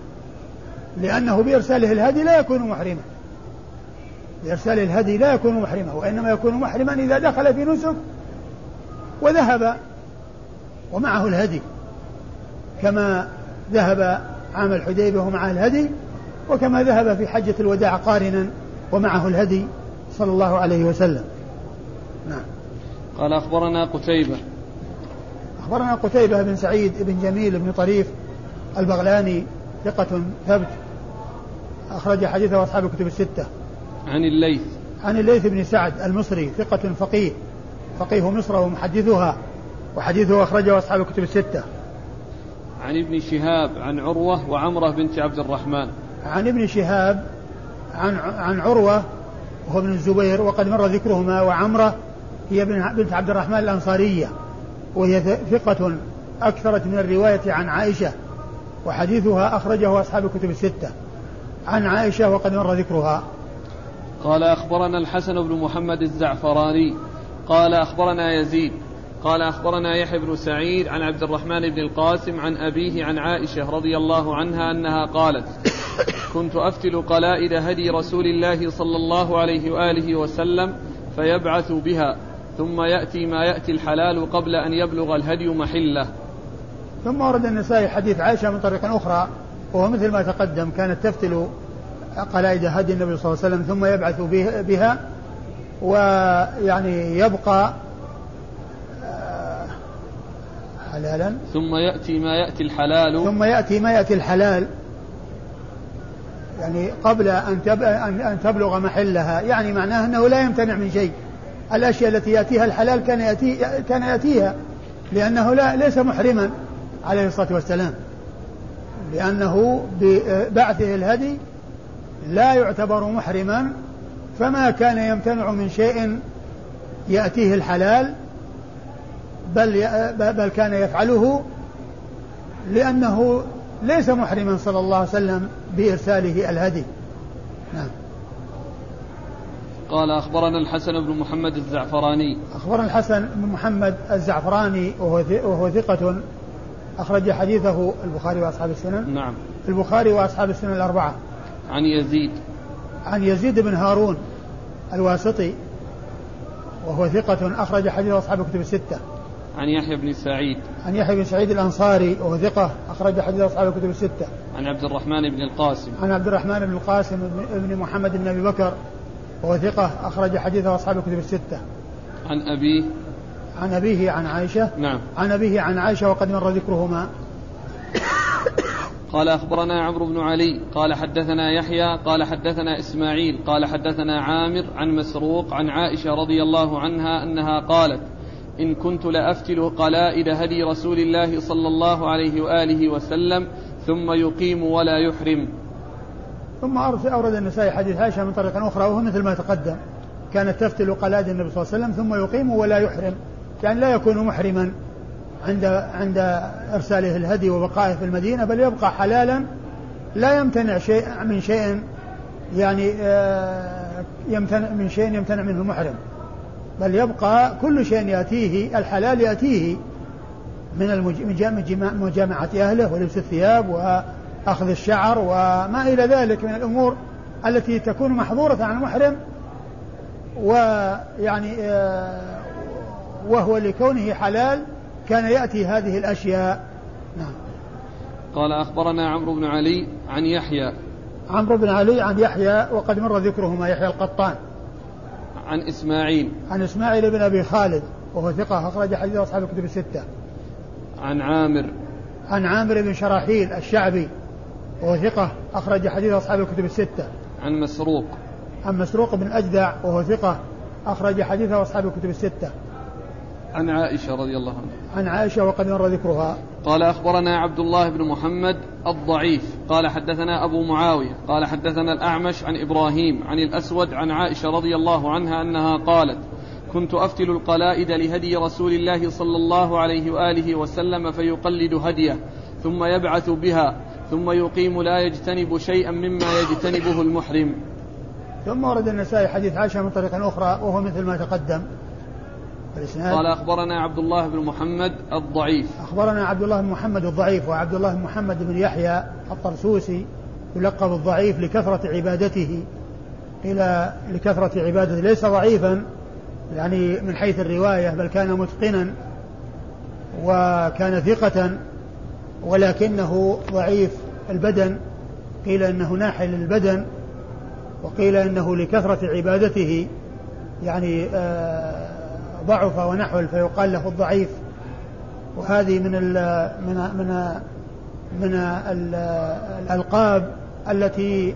لأنه بإرساله الهدي لا يكون محرما. بإرسال الهدي لا يكون محرما وإنما يكون محرما إذا دخل في نسك وذهب ومعه الهدي كما ذهب عام الحديبية ومعه الهدي وكما ذهب في حجة الوداع قارنا ومعه الهدي صلى الله عليه وسلم. نعم. قال أخبرنا قتيبة. أخبرنا قتيبة بن سعيد بن جميل بن طريف البغلاني ثقة ثبت. أخرج حديثه أصحاب الكتب الستة. عن الليث. عن الليث بن سعد المصري ثقة فقيه. فقيه مصر ومحدثها. وحديثه أخرجه أصحاب الكتب الستة. عن ابن شهاب عن عروة وعمرة بنت عبد الرحمن. عن ابن شهاب عن عن عروة وهو ابن الزبير وقد مر ذكرهما وعمرة هي بنت عبد الرحمن الأنصارية وهي ثقة أكثرت من الرواية عن عائشة وحديثها أخرجه أصحاب الكتب الستة. عن عائشة وقد مر ذكرها. قال أخبرنا الحسن بن محمد الزعفراني قال أخبرنا يزيد قال أخبرنا يحيى بن سعيد عن عبد الرحمن بن القاسم عن أبيه عن عائشة رضي الله عنها أنها قالت كنت أفتل قلائد هدي رسول الله صلى الله عليه وآله وسلم فيبعث بها. ثم يأتي ما يأتي الحلال قبل أن يبلغ الهدي محلة. ثم ورد النسائي حديث عائشة من طريق أخرى وهو مثل ما تقدم كانت تفتل قلائد هدي النبي صلى الله عليه وسلم ثم يبعث بها ويعني يبقى حلالا. ثم يأتي ما يأتي الحلال. ثم يأتي ما يأتي الحلال. يعني قبل أن أن تبلغ محلها يعني معناه أنه لا يمتنع من شيء. الأشياء التي يأتيها الحلال كان يأتي كان يأتيها لأنه لا ليس محرما عليه الصلاة والسلام. لأنه ببعثه الهدي لا يعتبر محرما فما كان يمتنع من شيء يأتيه الحلال بل بل كان يفعله لأنه ليس محرما صلى الله عليه وسلم بإرساله الهدي. نعم. قال أخبرنا الحسن بن محمد الزعفراني. أخبرنا الحسن بن محمد الزعفراني وهو وهو ثقة أخرج حديثه البخاري وأصحاب السنن. نعم. البخاري وأصحاب السنن الأربعة. عن يزيد. عن يزيد بن هارون الواسطي وهو ثقة أخرج حديث أصحاب الكتب الستة. عن يحيى بن سعيد. عن يحيى بن سعيد الأنصاري وهو ثقة أخرج حديث أصحاب الكتب الستة. عن عبد الرحمن بن القاسم. عن عبد الرحمن بن القاسم بن محمد بن أبي بكر وهو ثقة أخرج حديث أصحاب الكتب الستة. عن أبيه. عن أبيه عن عائشة. نعم. عن أبيه عن عائشة وقد مر ذكرهما. قال أخبرنا عمرو بن علي قال حدثنا يحيى قال حدثنا إسماعيل قال حدثنا عامر عن مسروق عن عائشة رضي الله عنها أنها قالت إن كنت لأفتل قلائد هدي رسول الله صلى الله عليه وآله وسلم ثم يقيم ولا يحرم. ثم أورد النسائي حديث عائشة من طريق أخرى وهو مثل ما تقدم. كانت تفتل قلائد النبي صلى الله عليه وسلم ثم يقيم ولا يحرم. يعني لا يكون محرما عند عند إرساله الهدي وبقائه في المدينة بل يبقى حلالا لا يمتنع شيء من شيء يعني آه، يمتنع من شيء يمتنع منه المحرم. بل يبقى كل شيء يأتيه الحلال يأتيه من مجامعة أهله ولبس الثياب وأخذ الشعر وما إلى ذلك من الأمور التي تكون محظورة عن المحرم ويعني آه، وهو لكونه حلال كان يأتي هذه الأشياء. نعم. قال أخبرنا عمرو بن علي عن يحيى. عمرو بن علي عن يحيى وقد مر ذكرهما يحيى القطان. عن إسماعيل. عن إسماعيل بن أبي خالد وهو ثقة أخرج حديث أصحاب الكتب الستة. عن عامر. عن عامر بن شراحيل الشعبي. وهو ثقة أخرج حديث أصحاب الكتب الستة. عن مسروق. عن مسروق بن أجدع وهو ثقة أخرج حديثه أصحاب الكتب الستة. عن عائشة رضي الله عنها. عن عائشة وقد مر ذكرها. قال أخبرنا عبد الله بن محمد الضعيف. قال حدثنا أبو معاوية. قال حدثنا الأعمش عن إبراهيم عن الأسود عن عائشة رضي الله عنها أنها قالت كنت أفتل القلائد لهدي رسول الله صلى الله عليه وآله وسلم فيقلد هديه ثم يبعث بها ثم يقيم لا يجتنب شيئا مما يجتنبه المحرم. ثم ورد النسائي حديث عائشة من طريق أخرى وهو مثل ما تقدم. الإسناد؟ قال أخبرنا عبد الله بن محمد الضعيف. أخبرنا عبد الله بن محمد الضعيف وعبد الله بن محمد بن يحيى الطرسوسي يلقب الضعيف لكثرة عبادته. قيل لكثرة عبادته ليس ضعيفا يعني من حيث الرواية بل كان متقنا وكان ثقة ولكنه ضعيف البدن قيل انه ناحل البدن وقيل إنه لكثرة عبادته يعني آه، ضعف ونحول فيقال له الضعيف. وهذه من ال من من من الألقاب التي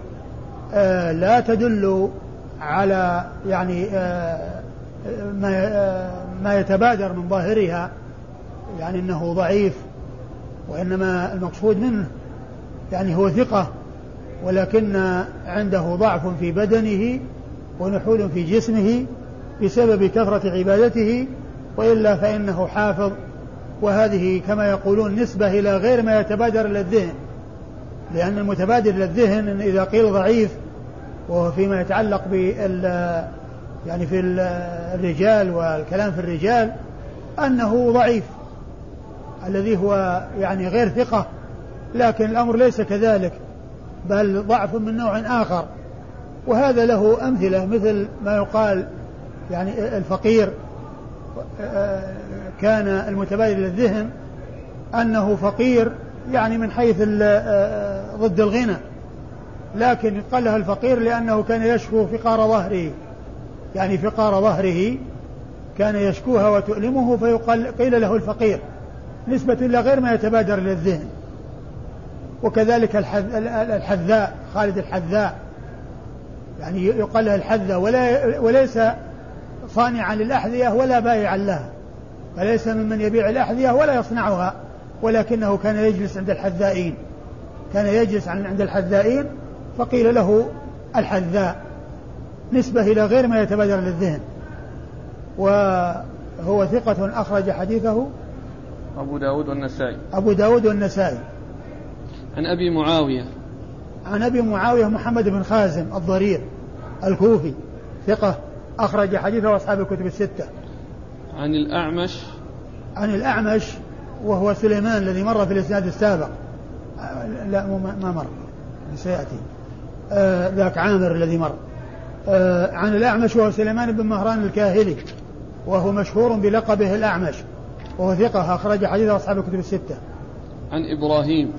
آه، لا تدل على يعني آه، ما ما يتبادر من ظاهرها يعني إنه ضعيف وإنما المقصود منه. يعني هو ثقة ولكن عنده ضعف في بدنه ونحول في جسمه بسبب كثرة عبادته وإلا فإنه حافظ. وهذه كما يقولون نسبة إلى غير ما يتبادر إلى الذهن لأن المتبادر إلى الذهن إذا قيل ضعيف وهو فيما يتعلق بال يعني في الرجال والكلام في الرجال أنه ضعيف الذي هو يعني غير ثقة. لكن الأمر ليس كذلك بل ضعف من نوع آخر. وهذا له أمثلة مثل ما يقال يعني الفقير كان المتبادل للذهن أنه فقير يعني من حيث ضد الغنى. لكن قال له الفقير لأنه كان يشكو فقار ظهره. يعني فقار ظهره كان يشكوها وتؤلمه فيقال قيل له الفقير. نسبة إلى غير ما يتبادر إلى الذهن وكذلك الحذاء خالد الحذاء. يعني يقال له الحذاء ولا وليس صانعا للأحذية ولا بائعا لها. فليس ممن يبيع الأحذية ولا يصنعها ولكنه كان يجلس عند الحذائين. كان يجلس عند الحذائين فقيل له الحذاء. نسبة إلى غير ما يتبادر للذهن. وهو ثقة أخرج حديثه أبو داود والنسائي. أبو داود والنسائي. عن أبي معاوية. عن أبي معاوية محمد بن خازم الضرير الكوفي ثقة أخرج حديثه أصحاب الكتب الستة. عن الأعمش. عن الأعمش وهو سليمان الذي مر في الإسناد السابق. لا ما مر سيأتي. آه ذاك عامر الذي مر. آه عن الأعمش وهو سليمان بن مهران الكاهلي وهو مشهور بلقبه الأعمش وهو ثقة أخرج حديث أصحاب الكتب الستة. عن إبراهيم.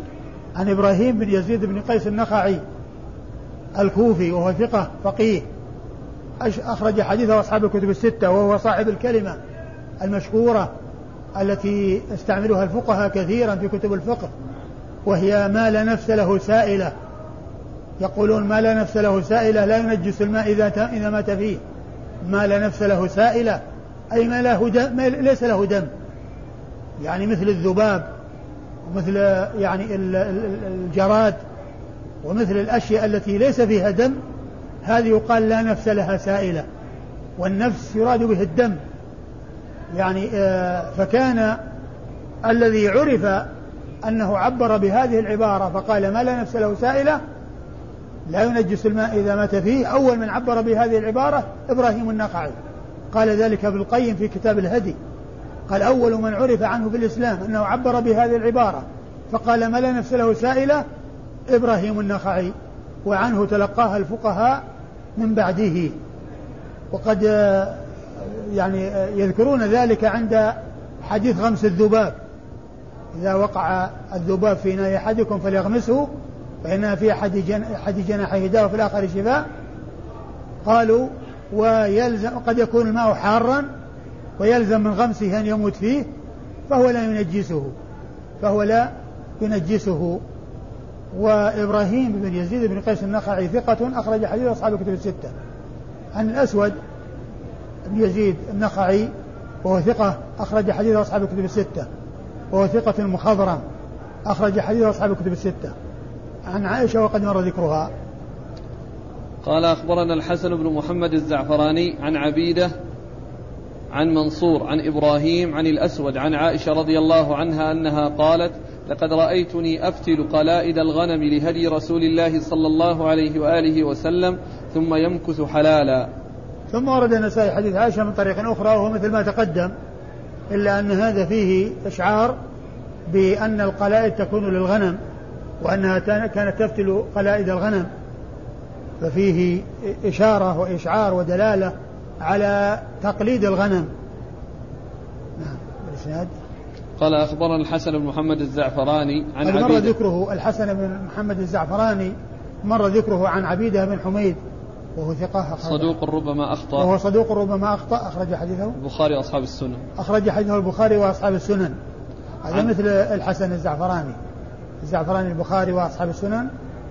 عن إبراهيم بن يزيد بن قيس النخعي الكوفي وهو ثقة فقيه. أخرج حديثه أصحاب الكتب الستة وهو صاحب الكلمة المشهورة التي استعملها الفقهاء كثيرا في كتب الفقه وهي ما لا نفس له سائلة. يقولون ما لا نفس له سائلة لا ينجس الماء إذا إذا مات فيه. ما لا نفس له سائلة أي ما له دم ليس له دم. يعني مثل الذباب ومثل يعني الجراد ومثل الأشياء التي ليس فيها دم هذه يقال لا نفس لها سائلة والنفس يراد به الدم. يعني آه، فكان الذي عرف أنه عبر بهذه العبارة فقال ما لا نفس له سائلة لا ينجس الماء إذا مات فيه. أول من عبر بهذه العبارة إبراهيم النقعي قال ذلك ابن القيم في كتاب الهدي. قال أول من عرف عنه في الإسلام أنه عبر بهذه العبارة فقال ما لا نفس له سائلة؟ إبراهيم النخعي. وعنه تلقاها الفقهاء من بعده. وقد يعني يذكرون ذلك عند حديث غمس الذباب. إذا وقع الذباب في ناي أحدكم فليغمسه فإنها في أحد جناحيه داء وفي الآخر شفاء. قالوا ويلزم قد يكون الماء حارا ويلزم من غمسه أن يموت فيه فهو لا ينجسه. فهو لا ينجسه. وإبراهيم بن يزيد بن قيس النخعي ثقة أخرج حديث أصحاب الكتب الستة. عن الأسود بن يزيد النخعي وهو ثقة أخرج حديث أصحاب الكتب الستة. وهو ثقة مخضرم أخرج حديث أصحاب الكتب الستة. عن عائشة وقد مر ذكرها. قال أخبرنا الحسن بن محمد الزعفراني عن عبيدة عن منصور عن إبراهيم عن الأسود عن عائشة رضي الله عنها أنها قالت لقد رأيتني أفتل قلائد الغنم لهدي رسول الله صلى الله عليه وآله وسلم ثم يمكث حلالا. ثم ورد النسائي حديث عائشة من طريق أخرى وهو مثل ما تقدم إلا أن هذا فيه إشعار بأن القلائد تكون للغنم وأنها كانت تفتل قلائد الغنم ففيه إشارة وإشعار ودلالة على تقليد الغنم. نعم الإسناد قال أخبرنا الحسن بن محمد الزعفراني عن مر ذكره الحسن بن محمد الزعفراني مر ذكره عن عبيدة بن حميد وهو ثقة صدوق ربما أخطأ. وهو صدوق ربما أخطأ أخرج حديثه. البخاري وأصحاب السنن. أخرج حديثه البخاري وأصحاب السنن. هذا مثل الحسن الزعفراني. الزعفراني البخاري وأصحاب السنن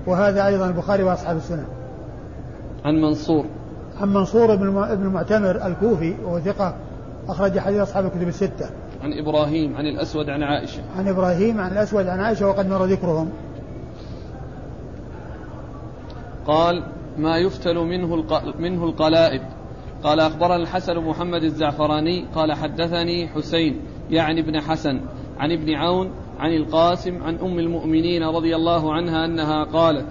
وهذا أيضا البخاري وأصحاب السنن. عن منصور. عن منصور بن المعتمر الكوفي وهو ثقة أخرج حديث أصحاب الكتب الستة. عن إبراهيم عن الأسود عن عائشة. عن إبراهيم عن الأسود عن عائشة وقد مر ذكرهم. قال ما يفتل منه منه القلائد. قال أخبرنا الحسن محمد الزعفراني قال حدثني حسين يعني ابن حسن عن ابن عون عن القاسم عن أم المؤمنين رضي الله عنها أنها قالت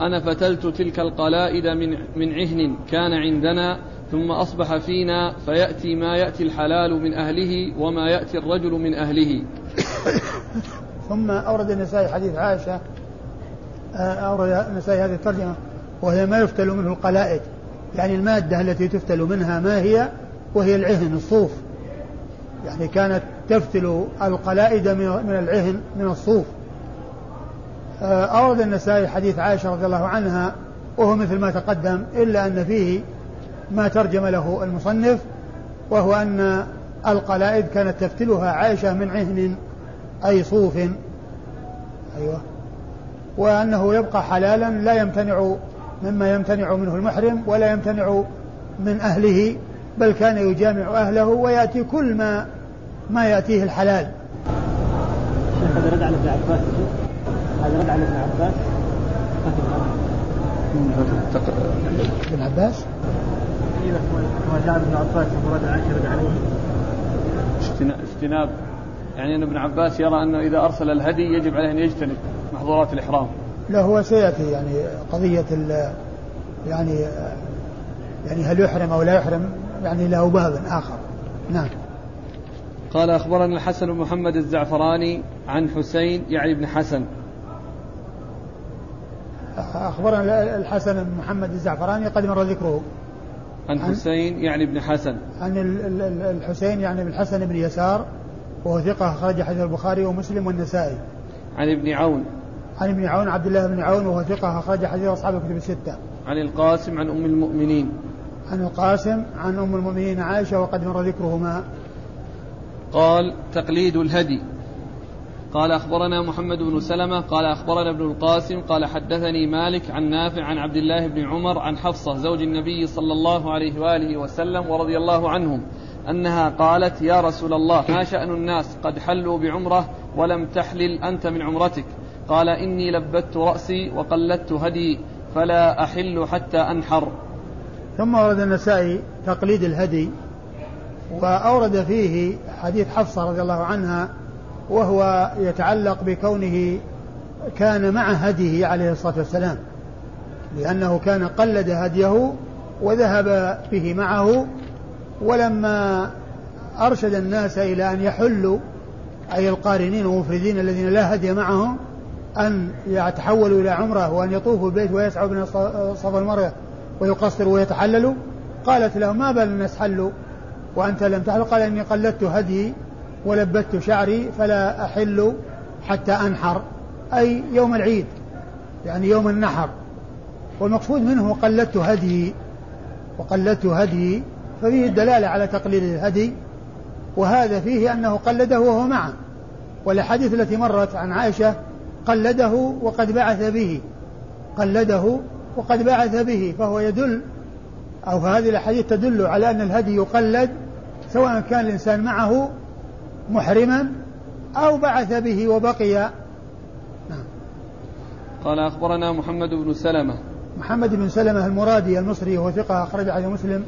أنا فتلت تلك القلائد من من عهن كان عندنا ثم أصبح فينا فيأتي ما يأتي الحلال من أهله وما يأتي الرجل من أهله. <coughs> ثم أورد النسائي حديث عائشة آه، أورد النسائي هذه الترجمة وهي ما يفتل منه القلائد يعني المادة التي تفتل منها ما هي؟ وهي العهن الصوف. يعني كانت تفتل القلائد من العهن من الصوف. أورد النسائي حديث عائشة رضي الله عنها وهو مثل ما تقدم إلا أن فيه ما ترجم له المصنف وهو أن القلائد كانت تفتلها عائشة من عهن أي صوف. أيوه. وأنه يبقى حلالا لا يمتنع مما يمتنع منه المحرم ولا يمتنع من أهله بل كان يجامع أهله ويأتي كل ما ما يأتيه الحلال. هذا رد على ابن عباس. هذا رد على ابن عباس. ابن عباس؟ ما جاء ابن عباس مراد عائشة رد عليه. اجتناب. يعني أن ابن عباس يرى أنه إذا أرسل الهدي يجب عليه أن يجتنب محظورات الإحرام. لا هو سيأتي يعني قضية يعني يعني هل يحرم أو لا يحرم؟ يعني له باب آخر. نعم. قال أخبرنا الحسن بن محمد الزعفراني عن حسين يعني ابن حسن. أخبرنا الحسن بن محمد الزعفراني قد مر ذكره عن حسين يعني ابن حسن عن الحسين يعني ابن الحسن بن يسار وهو ثقة أخرج حديث البخاري ومسلم والنسائي. عن ابن عون. عن ابن عون عبد الله بن عون وهو ثقة أخرج حديث أصحاب الكتب الستة. عن القاسم عن أم المؤمنين. عن القاسم عن أم المؤمنين عائشة وقد مر ذكرهما. قال تقليد الهدي قال أخبرنا محمد بن سلمة قال أخبرنا ابن القاسم قال حدثني مالك عن نافع عن عبد الله بن عمر عن حفصة زوج النبي صلى الله عليه وآله وسلم ورضي الله عنهم أنها قالت يا رسول الله ما شأن الناس قد حلوا بعمرة ولم تحلل أنت من عمرتك؟ قال إني لبت رأسي وقلدت هدي فلا أحل حتى أنحر. ثم ورد النسائي تقليد الهدي وأورد فيه حديث حفصة رضي الله عنها وهو يتعلق بكونه كان مع هديه عليه الصلاة والسلام لأنه كان قلد هديه وذهب به معه ولما أرشد الناس إلى أن يحلوا أي القارنين والمفردين الذين لا هدي معهم أن يتحولوا إلى عمرة وأن يطوفوا البيت ويسعوا بين الصفا والمروة ويقصروا ويتحللوا قالت له ما بال الناس حلوا وأنت لم تحل قال إني قلدت هدي ولبت شعري فلا أحل حتى أنحر أي يوم العيد يعني يوم النحر. والمقصود منه قلدت هدي وقلدت هدي ففيه الدلالة على تقليد الهدي وهذا فيه أنه قلده وهو معه. والأحاديث التي مرت عن عائشة قلده وقد بعث به قلده وقد بعث به فهو يدل أو هذه الأحاديث تدل على أن الهدي يقلد سواء كان الإنسان معه محرما أو بعث به وبقي. نعم. قال أخبرنا محمد بن سلمة. محمد بن سلمة المرادي المصري وهو ثقة أخرج عليه مسلم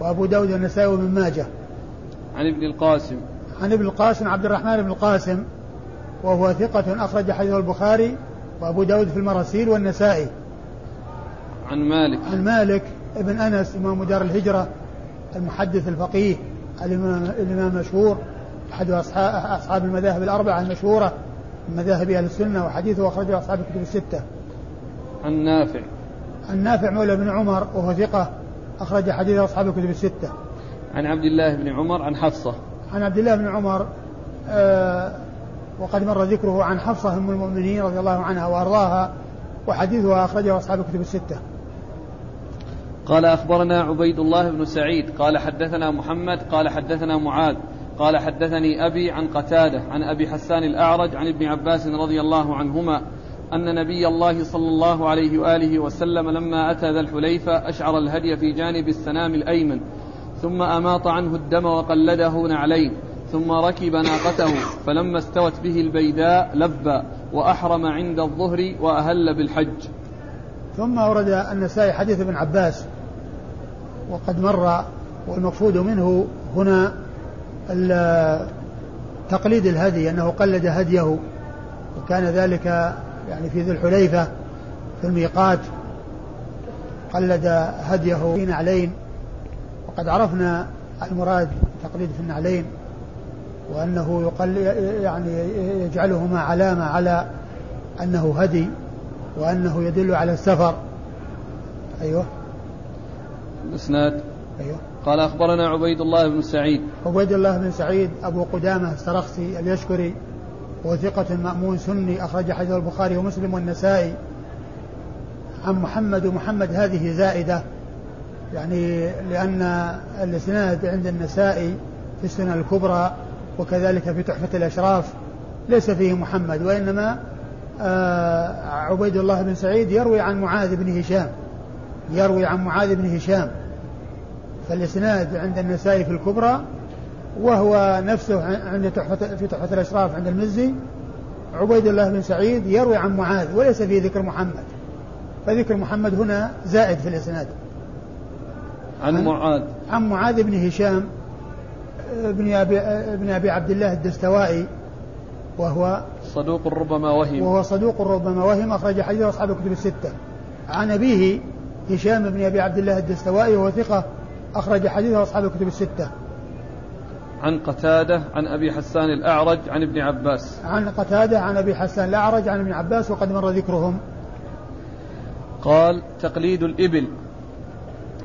وأبو داود والنسائي وابن ماجه. عن ابن القاسم. عن ابن القاسم عبد الرحمن بن القاسم وهو ثقة أخرج حديث البخاري وأبو داود في المراسيل والنسائي. عن مالك. عن مالك ابن أنس إمام دار الهجرة المحدث الفقيه الإمام المشهور أحد أصحاب, المذاهب الأربعة المشهورة من مذاهب أهل السنة وحديثه أخرجه أصحاب الكتب الستة. عن نافع عن نافع مولى بن عمر وهو ثقة أخرج حديث أصحاب الكتب الستة. عن عبد الله بن عمر عن حفصة. عن عبد الله بن عمر آه وقد مر ذكره عن حفصة أم المؤمنين رضي الله عنها وأرضاها وحديثها أخرجه أصحاب الكتب الستة. قال أخبرنا عبيد الله بن سعيد قال حدثنا محمد قال حدثنا معاذ. قال حدثني أبي عن قتادة عن أبي حسان الأعرج عن ابن عباس رضي الله عنهما أن نبي الله صلى الله عليه وآله وسلم لما أتى ذا الحليفة أشعر الهدي في جانب السنام الأيمن ثم أماط عنه الدم وقلده نعلين ثم ركب ناقته فلما استوت به البيداء لبى وأحرم عند الظهر وأهل بالحج. ثم أورد النسائي حديث ابن عباس وقد مر والمقصود منه هنا تقليد الهدي أنه قلد هديه وكان ذلك يعني في ذي الحليفة في الميقات قلد هديه في نعلين وقد عرفنا المراد تقليد في النعلين وأنه يقل يعني يجعلهما علامة على أنه هدي وأنه يدل على السفر. أيوه. الإسناد أيوه. قال أخبرنا عبيد الله بن سعيد. عبيد الله بن سعيد أبو قدامة السرخسي اليشكري وثقة مأمون سني أخرج حديث البخاري ومسلم والنسائي. عن محمد ومحمد هذه زائدة يعني لأن الإسناد عند النسائي في السنة الكبرى وكذلك في تحفة الأشراف ليس فيه محمد وإنما آه عبيد الله بن سعيد يروي عن معاذ بن هشام يروي عن معاذ بن هشام. فالإسناد عند النسائي في الكبرى وهو نفسه عند تحفة في تحفة الأشراف عند المزي. عبيد الله بن سعيد يروي عن معاذ وليس فيه ذكر محمد. فذكر محمد هنا زائد في الإسناد. عن, معاذ. عن معاذ بن هشام بن أبي, ابن أبي عبد الله الدستوائي وهو صدوق ربما وهم. وهو صدوق ربما وهم أخرج حديث أصحاب الكتب الستة. عن أبيه هشام بن أبي عبد الله الدستوائي وهو ثقة أخرج حديثه أصحاب الكتب الستة. عن قتادة عن أبي حسان الأعرج عن ابن عباس. عن قتادة عن أبي حسان الأعرج عن ابن عباس وقد مر ذكرهم. قال تقليد الإبل.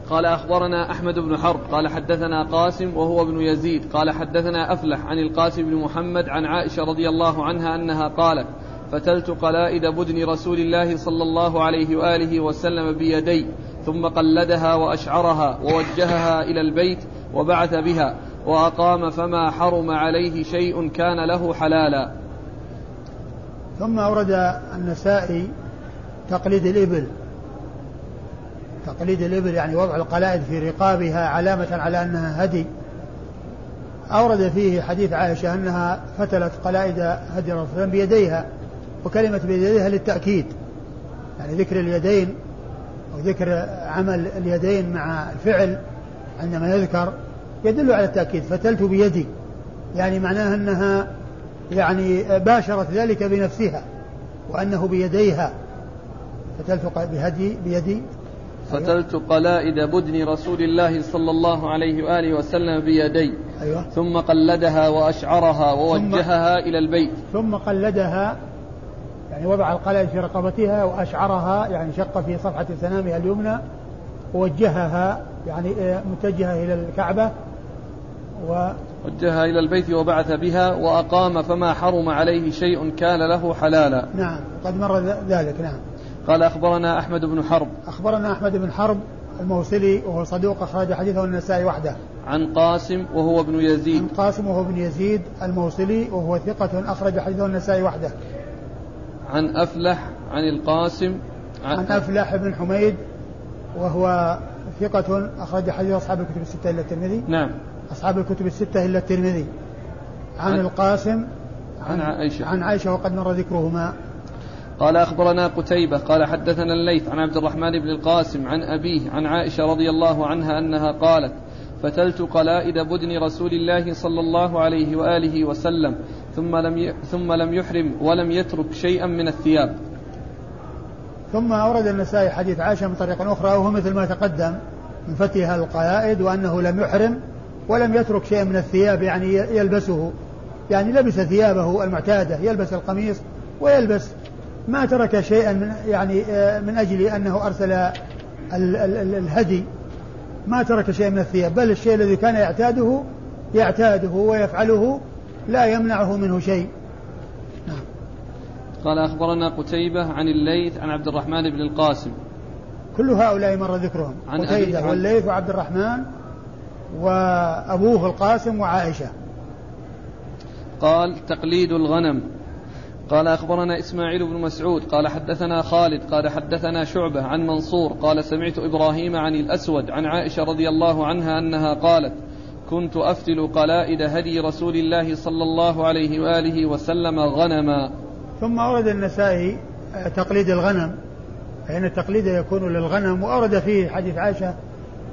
قال أخبرنا أحمد بن حرب. قال حدثنا قاسم وهو ابن يزيد. قال حدثنا أفلح عن القاسم بن محمد عن عائشة رضي الله عنها أنها قالت فتلت قلائد بدن رسول الله صلى الله عليه وآله وسلم بيدي. ثم قلدها وأشعرها ووجهها إلى البيت وبعث بها وأقام فما حرم عليه شيء كان له حلالا. ثم أورد النسائي تقليد الإبل. تقليد الإبل يعني وضع القلائد في رقابها علامة على أنها هدي. أورد فيه حديث عائشة أنها فتلت قلائد هدي الرسول بيديها وكلمة بيديها للتأكيد. يعني ذكر اليدين وذكر عمل اليدين مع الفعل عندما يذكر يدل على التأكيد فتلت بيدي. يعني معناها أنها يعني باشرت ذلك بنفسها وأنه بيديها. فتلت بهدي بيدي. فتلت قلائد بدن رسول الله صلى الله عليه وآله وسلم بيدي. أيوة. ثم قلدها وأشعرها ووجهها ثم إلى البيت. ثم قلدها يعني وضع القلائد في رقبتها وأشعرها يعني شق في صفحة سنامها اليمنى ووجهها يعني متجهة إلى الكعبة و وجهها إلى البيت وبعث بها وأقام فما حرم عليه شيء كان له حلالا. نعم قد مر ذلك نعم. قال أخبرنا أحمد بن حرب. أخبرنا أحمد بن حرب الموصلي وهو صدوق أخرج حديثه النسائي وحده. عن قاسم وهو ابن يزيد. عن قاسم وهو ابن يزيد الموصلي وهو ثقة أخرج حديثه النسائي وحده. عن أفلح عن القاسم عن, عن أفلح بن حميد وهو ثقة أخرج حديث أصحاب الكتب الستة إلا الترمذي. نعم. أصحاب الكتب الستة إلا الترمذي. عن, عن القاسم عن, عن عائشة. عن عائشة وقد مر ذكرهما. قال أخبرنا قتيبة قال حدثنا الليث عن عبد الرحمن بن القاسم عن أبيه عن عائشة رضي الله عنها أنها قالت فتلت قلائد بدن رسول الله صلى الله عليه وآله وسلم ثم لم ثم لم يحرم ولم يترك شيئا من الثياب. ثم أورد النسائي حديث عائشة من طريق أخرى وهو مثل ما تقدم من فتح القلائد وأنه لم يحرم ولم يترك شيئا من الثياب يعني يلبسه يعني لبس ثيابه المعتادة يلبس القميص ويلبس ما ترك شيئا من يعني آه، من أجل أنه أرسل الهدي ما ترك شيئا من الثياب بل الشيء الذي كان يعتاده يعتاده ويفعله لا يمنعه منه شيء. نعم. قال أخبرنا قتيبة عن الليث عن عبد الرحمن بن القاسم. كل هؤلاء مر ذكرهم. عن قتيبة والليث وعبد الرحمن وأبوه القاسم وعائشة. قال تقليد الغنم. قال أخبرنا إسماعيل بن مسعود قال حدثنا خالد قال حدثنا شعبة عن منصور قال سمعت إبراهيم عن الأسود عن عائشة رضي الله عنها أنها قالت كنت أفتل قلائد هدي رسول الله صلى الله عليه وآله وسلم غنما. ثم أورد النسائي تقليد الغنم فإن التقليد يكون للغنم وأورد فيه حديث عائشة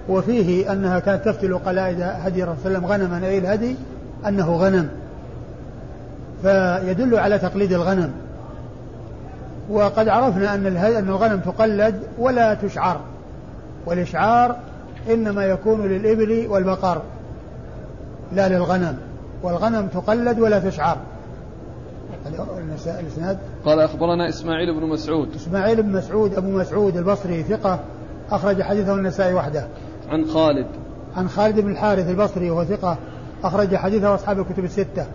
وفيه أنها كانت تفتل قلائد هدي رسول الله صلى الله عليه وسلم غنما أي الهدي أنه غنم. فيدل على تقليد الغنم. وقد عرفنا أن أن الغنم تقلد ولا تشعر. والإشعار إنما يكون للإبل والبقر لا للغنم. والغنم تقلد ولا تشعر. الإسناد؟ قال أخبرنا إسماعيل بن مسعود. إسماعيل بن مسعود أبو مسعود البصري ثقة أخرج حديثه النسائي وحده. عن خالد. عن خالد بن الحارث البصري وهو ثقة أخرج حديثه أصحاب الكتب الستة.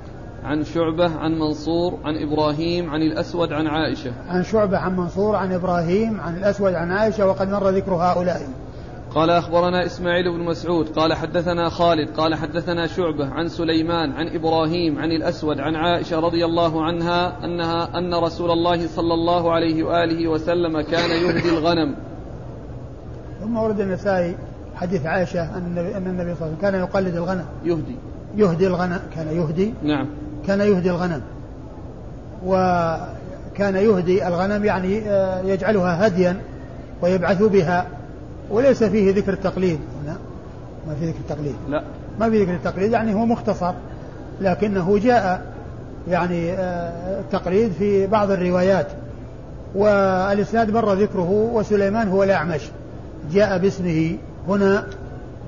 عن شعبة عن منصور عن إبراهيم عن الأسود عن عائشة. عن شعبة عن منصور عن إبراهيم عن الأسود عن عائشة وقد مر ذكر هؤلاء. قال أخبرنا إسماعيل بن مسعود قال حدثنا خالد قال حدثنا شعبة عن سليمان عن إبراهيم عن الأسود عن عائشة رضي الله عنها أنها أن رسول الله صلى الله عليه وآله وسلم كان يهدي الغنم. ثم ورد النسائي حديث عائشة أن النبي, صلى الله عليه وسلم كان يقلد الغنم. يهدي. يهدي الغنم كان يهدي. نعم. كان يهدي الغنم. وكان يهدي الغنم يعني آه، يجعلها هديا ويبعث بها. وليس فيه ذكر التقليد هنا. ما في ذكر التقليد. لا. ما في ذكر التقليد يعني هو مختصر. لكنه جاء يعني آه، التقليد في بعض الروايات. والإسناد مر ذكره وسليمان هو الأعمش. جاء باسمه هنا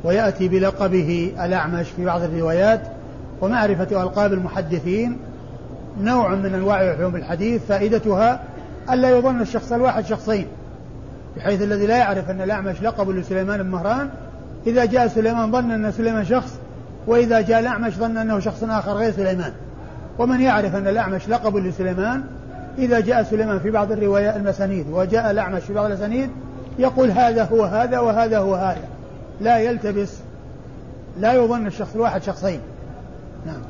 ويأتي بلقبه الأعمش في بعض الروايات. ومعرفة ألقاب المحدثين نوع من أنواع علوم الحديث فائدتها ألا يظن الشخص الواحد شخصين بحيث الذي لا يعرف أن الأعمش لقب لسليمان بن مهران إذا جاء سليمان ظن أن سليمان شخص وإذا جاء الأعمش ظن أنه شخص آخر غير سليمان. ومن يعرف أن الأعمش لقب لسليمان إذا جاء سليمان في بعض الروايات المسانيد وجاء الأعمش في بعض الأسانيد يقول هذا هو هذا وهذا هو هذا. لا يلتبس لا يظن الشخص الواحد شخصين. نعم.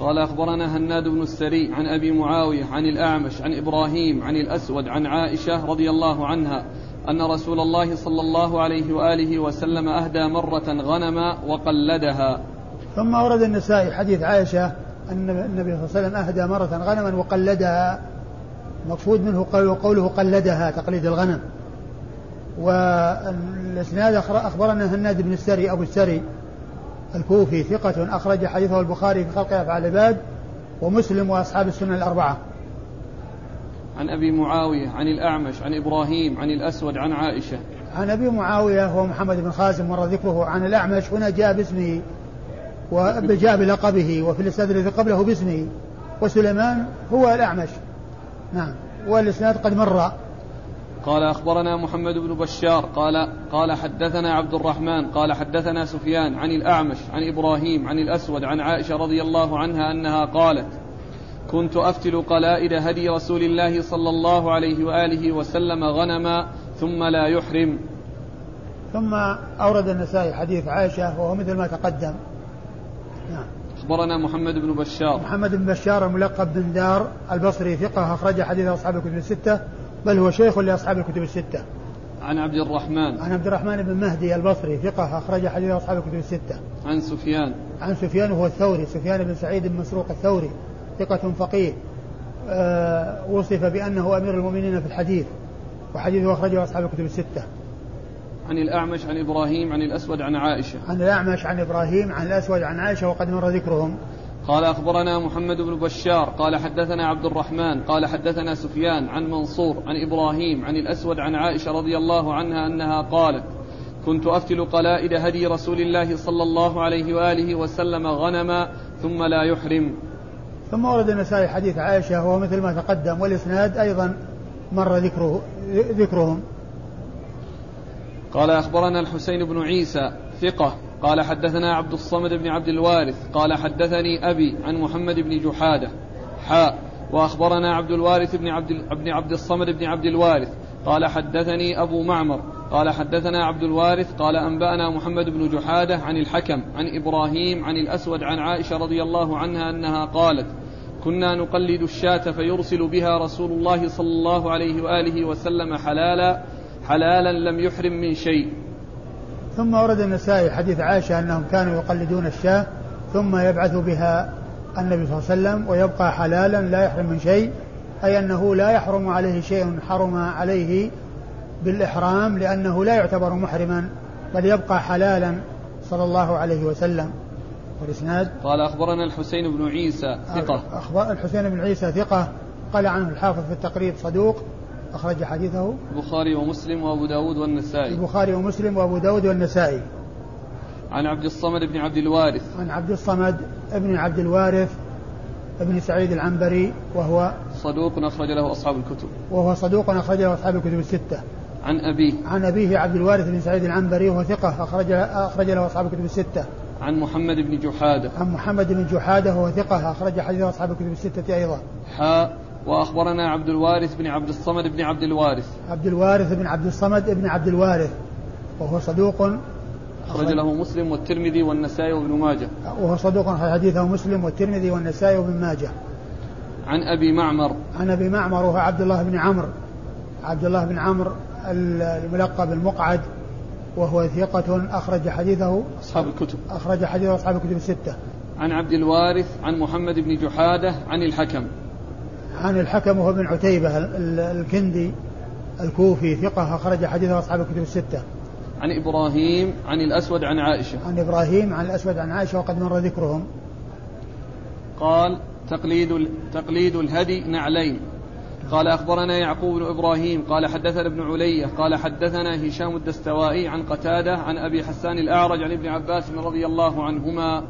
قال أخبرنا هناد بن السري عن أبي معاوية عن الأعمش عن إبراهيم عن الأسود عن عائشة رضي الله عنها أن رسول الله صلى الله عليه وآله وسلم أهدى مرة غنما وقلدها. ثم ورد النسائي حديث عائشة أن النبي صلى الله عليه وسلم أهدى مرة غنما وقلدها. مقصود منه قوله قلدها تقليد الغنم. والإسناد أخبرنا هناد بن السري أبو السري الكوفي ثقة أخرج حديثه البخاري في خلق أفعال العباد ومسلم وأصحاب السنن الأربعة. عن أبي معاوية عن الأعمش عن إبراهيم عن الأسود عن عائشة. عن أبي معاوية هو محمد بن خازم مر ذكره عن الأعمش هنا جاء باسمه وجاء بلقبه وفي الإسناد الذي قبله باسمه وسليمان هو الأعمش. نعم والإسناد قد مر. قال أخبرنا محمد بن بشار قال قال حدثنا عبد الرحمن قال حدثنا سفيان عن الأعمش عن إبراهيم عن الأسود عن عائشة رضي الله عنها أنها قالت كنت أفتل قلائد هدي رسول الله صلى الله عليه وآله وسلم غنما ثم لا يحرم. ثم أورد النسائي حديث عائشة وهو مثل ما تقدم. نعم. أخبرنا محمد بن بشار. محمد بن بشار الملقب بن دار البصري ثقة أخرج حديث أصحاب الكتب الستة. بل هو شيخ لأصحاب الكتب الستة. عن عبد الرحمن. عن عبد الرحمن بن مهدي البصري ثقة أخرج حديث أصحاب الكتب الستة. عن سفيان. عن سفيان وهو الثوري سفيان بن سعيد بن مسروق الثوري ثقة فقيه. أه وصف بأنه أمير المؤمنين في الحديث وحديثه أخرجه أصحاب الكتب الستة. عن الأعمش عن إبراهيم عن الأسود عن عائشة. عن الأعمش عن إبراهيم عن الأسود عن عائشة وقد مر ذكرهم. قال أخبرنا محمد بن بشار قال حدثنا عبد الرحمن قال حدثنا سفيان عن منصور عن إبراهيم عن الأسود عن عائشة رضي الله عنها أنها قالت كنت أفتل قلائد هدي رسول الله صلى الله عليه وآله وسلم غنما ثم لا يحرم. ثم ورد النسائي حديث عائشة وهو مثل ما تقدم والإسناد أيضا مر ذكره ذكرهم. قال أخبرنا الحسين بن عيسى ثقة قال حدثنا عبد الصمد بن عبد الوارث قال حدثني أبي عن محمد بن جحادة حاء وأخبرنا عبد الوارث بن عبد, بن عبد الصمد بن عبد الوارث قال حدثني أبو معمر قال حدثنا عبد الوارث قال أنبأنا محمد بن جحادة عن الحكم عن إبراهيم عن الأسود عن عائشة رضي الله عنها أنها قالت كنا نقلد الشاة فيرسل بها رسول الله صلى الله عليه وآله وسلم حلالا حلالا لم يحرم من شيء ثم ورد النسائي حديث عائشة أنهم كانوا يقلدون الشاة ثم يبعث بها النبي صلى الله عليه وسلم ويبقى حلالا لا يحرم من شيء أي أنه لا يحرم عليه شيء حرم عليه بالإحرام لأنه لا يعتبر محرما بل يبقى حلالا صلى الله عليه وسلم. والإسناد؟ قال أخبرنا الحسين بن عيسى ثقة. أخبر الحسين بن عيسى ثقة قال عنه الحافظ في التقريب صدوق أخرج حديثه البخاري ومسلم وأبو داود والنسائي. البخاري ومسلم وأبو داود والنسائي. عن عبد الصمد بن عبد الوارث. عن عبد الصمد بن عبد الوارث بن سعيد العنبري وهو صدوق أخرج له أصحاب الكتب. وهو صدوق أخرج له أصحاب الكتب الستة. عن أبيه. عن أبيه عبد الوارث بن سعيد العنبري وهو ثقة أخرج أخرج له أصحاب الكتب الستة. عن محمد بن جحادة. عن محمد بن جحادة وهو ثقة أخرج حديث أصحاب الكتب الستة أيضا. حاء وأخبرنا عبد الوارث بن عبد الصمد بن عبد الوارث. عبد الوارث بن عبد الصمد بن عبد الوارث. وهو صدوق أخرج له مسلم والترمذي والنسائي وابن ماجه. وهو صدوق حديثه مسلم والترمذي والنسائي وابن ماجه. عن أبي معمر. عن أبي معمر وهو عبد الله بن عمرو. عبد الله بن عمرو الملقب المقعد. وهو ثقة أخرج حديثه أصحاب الكتب. أخرج حديثه أصحاب الكتب الستة. عن عبد الوارث عن محمد بن جحادة عن الحكم. عن الحكم وهو بن عتيبة الكندي الكوفي ثقة أخرج حديثه أصحاب الكتب الستة. عن إبراهيم عن الأسود عن عائشة. عن إبراهيم عن الأسود عن عائشة وقد مر ذكرهم. قال تقليد تقليد الهدي نعلين. قال أخبرنا يعقوب بن إبراهيم قال حدثنا ابن علية قال حدثنا هشام الدستوائي عن قتادة عن أبي حسان الأعرج عن ابن عباس رضي الله عنهما.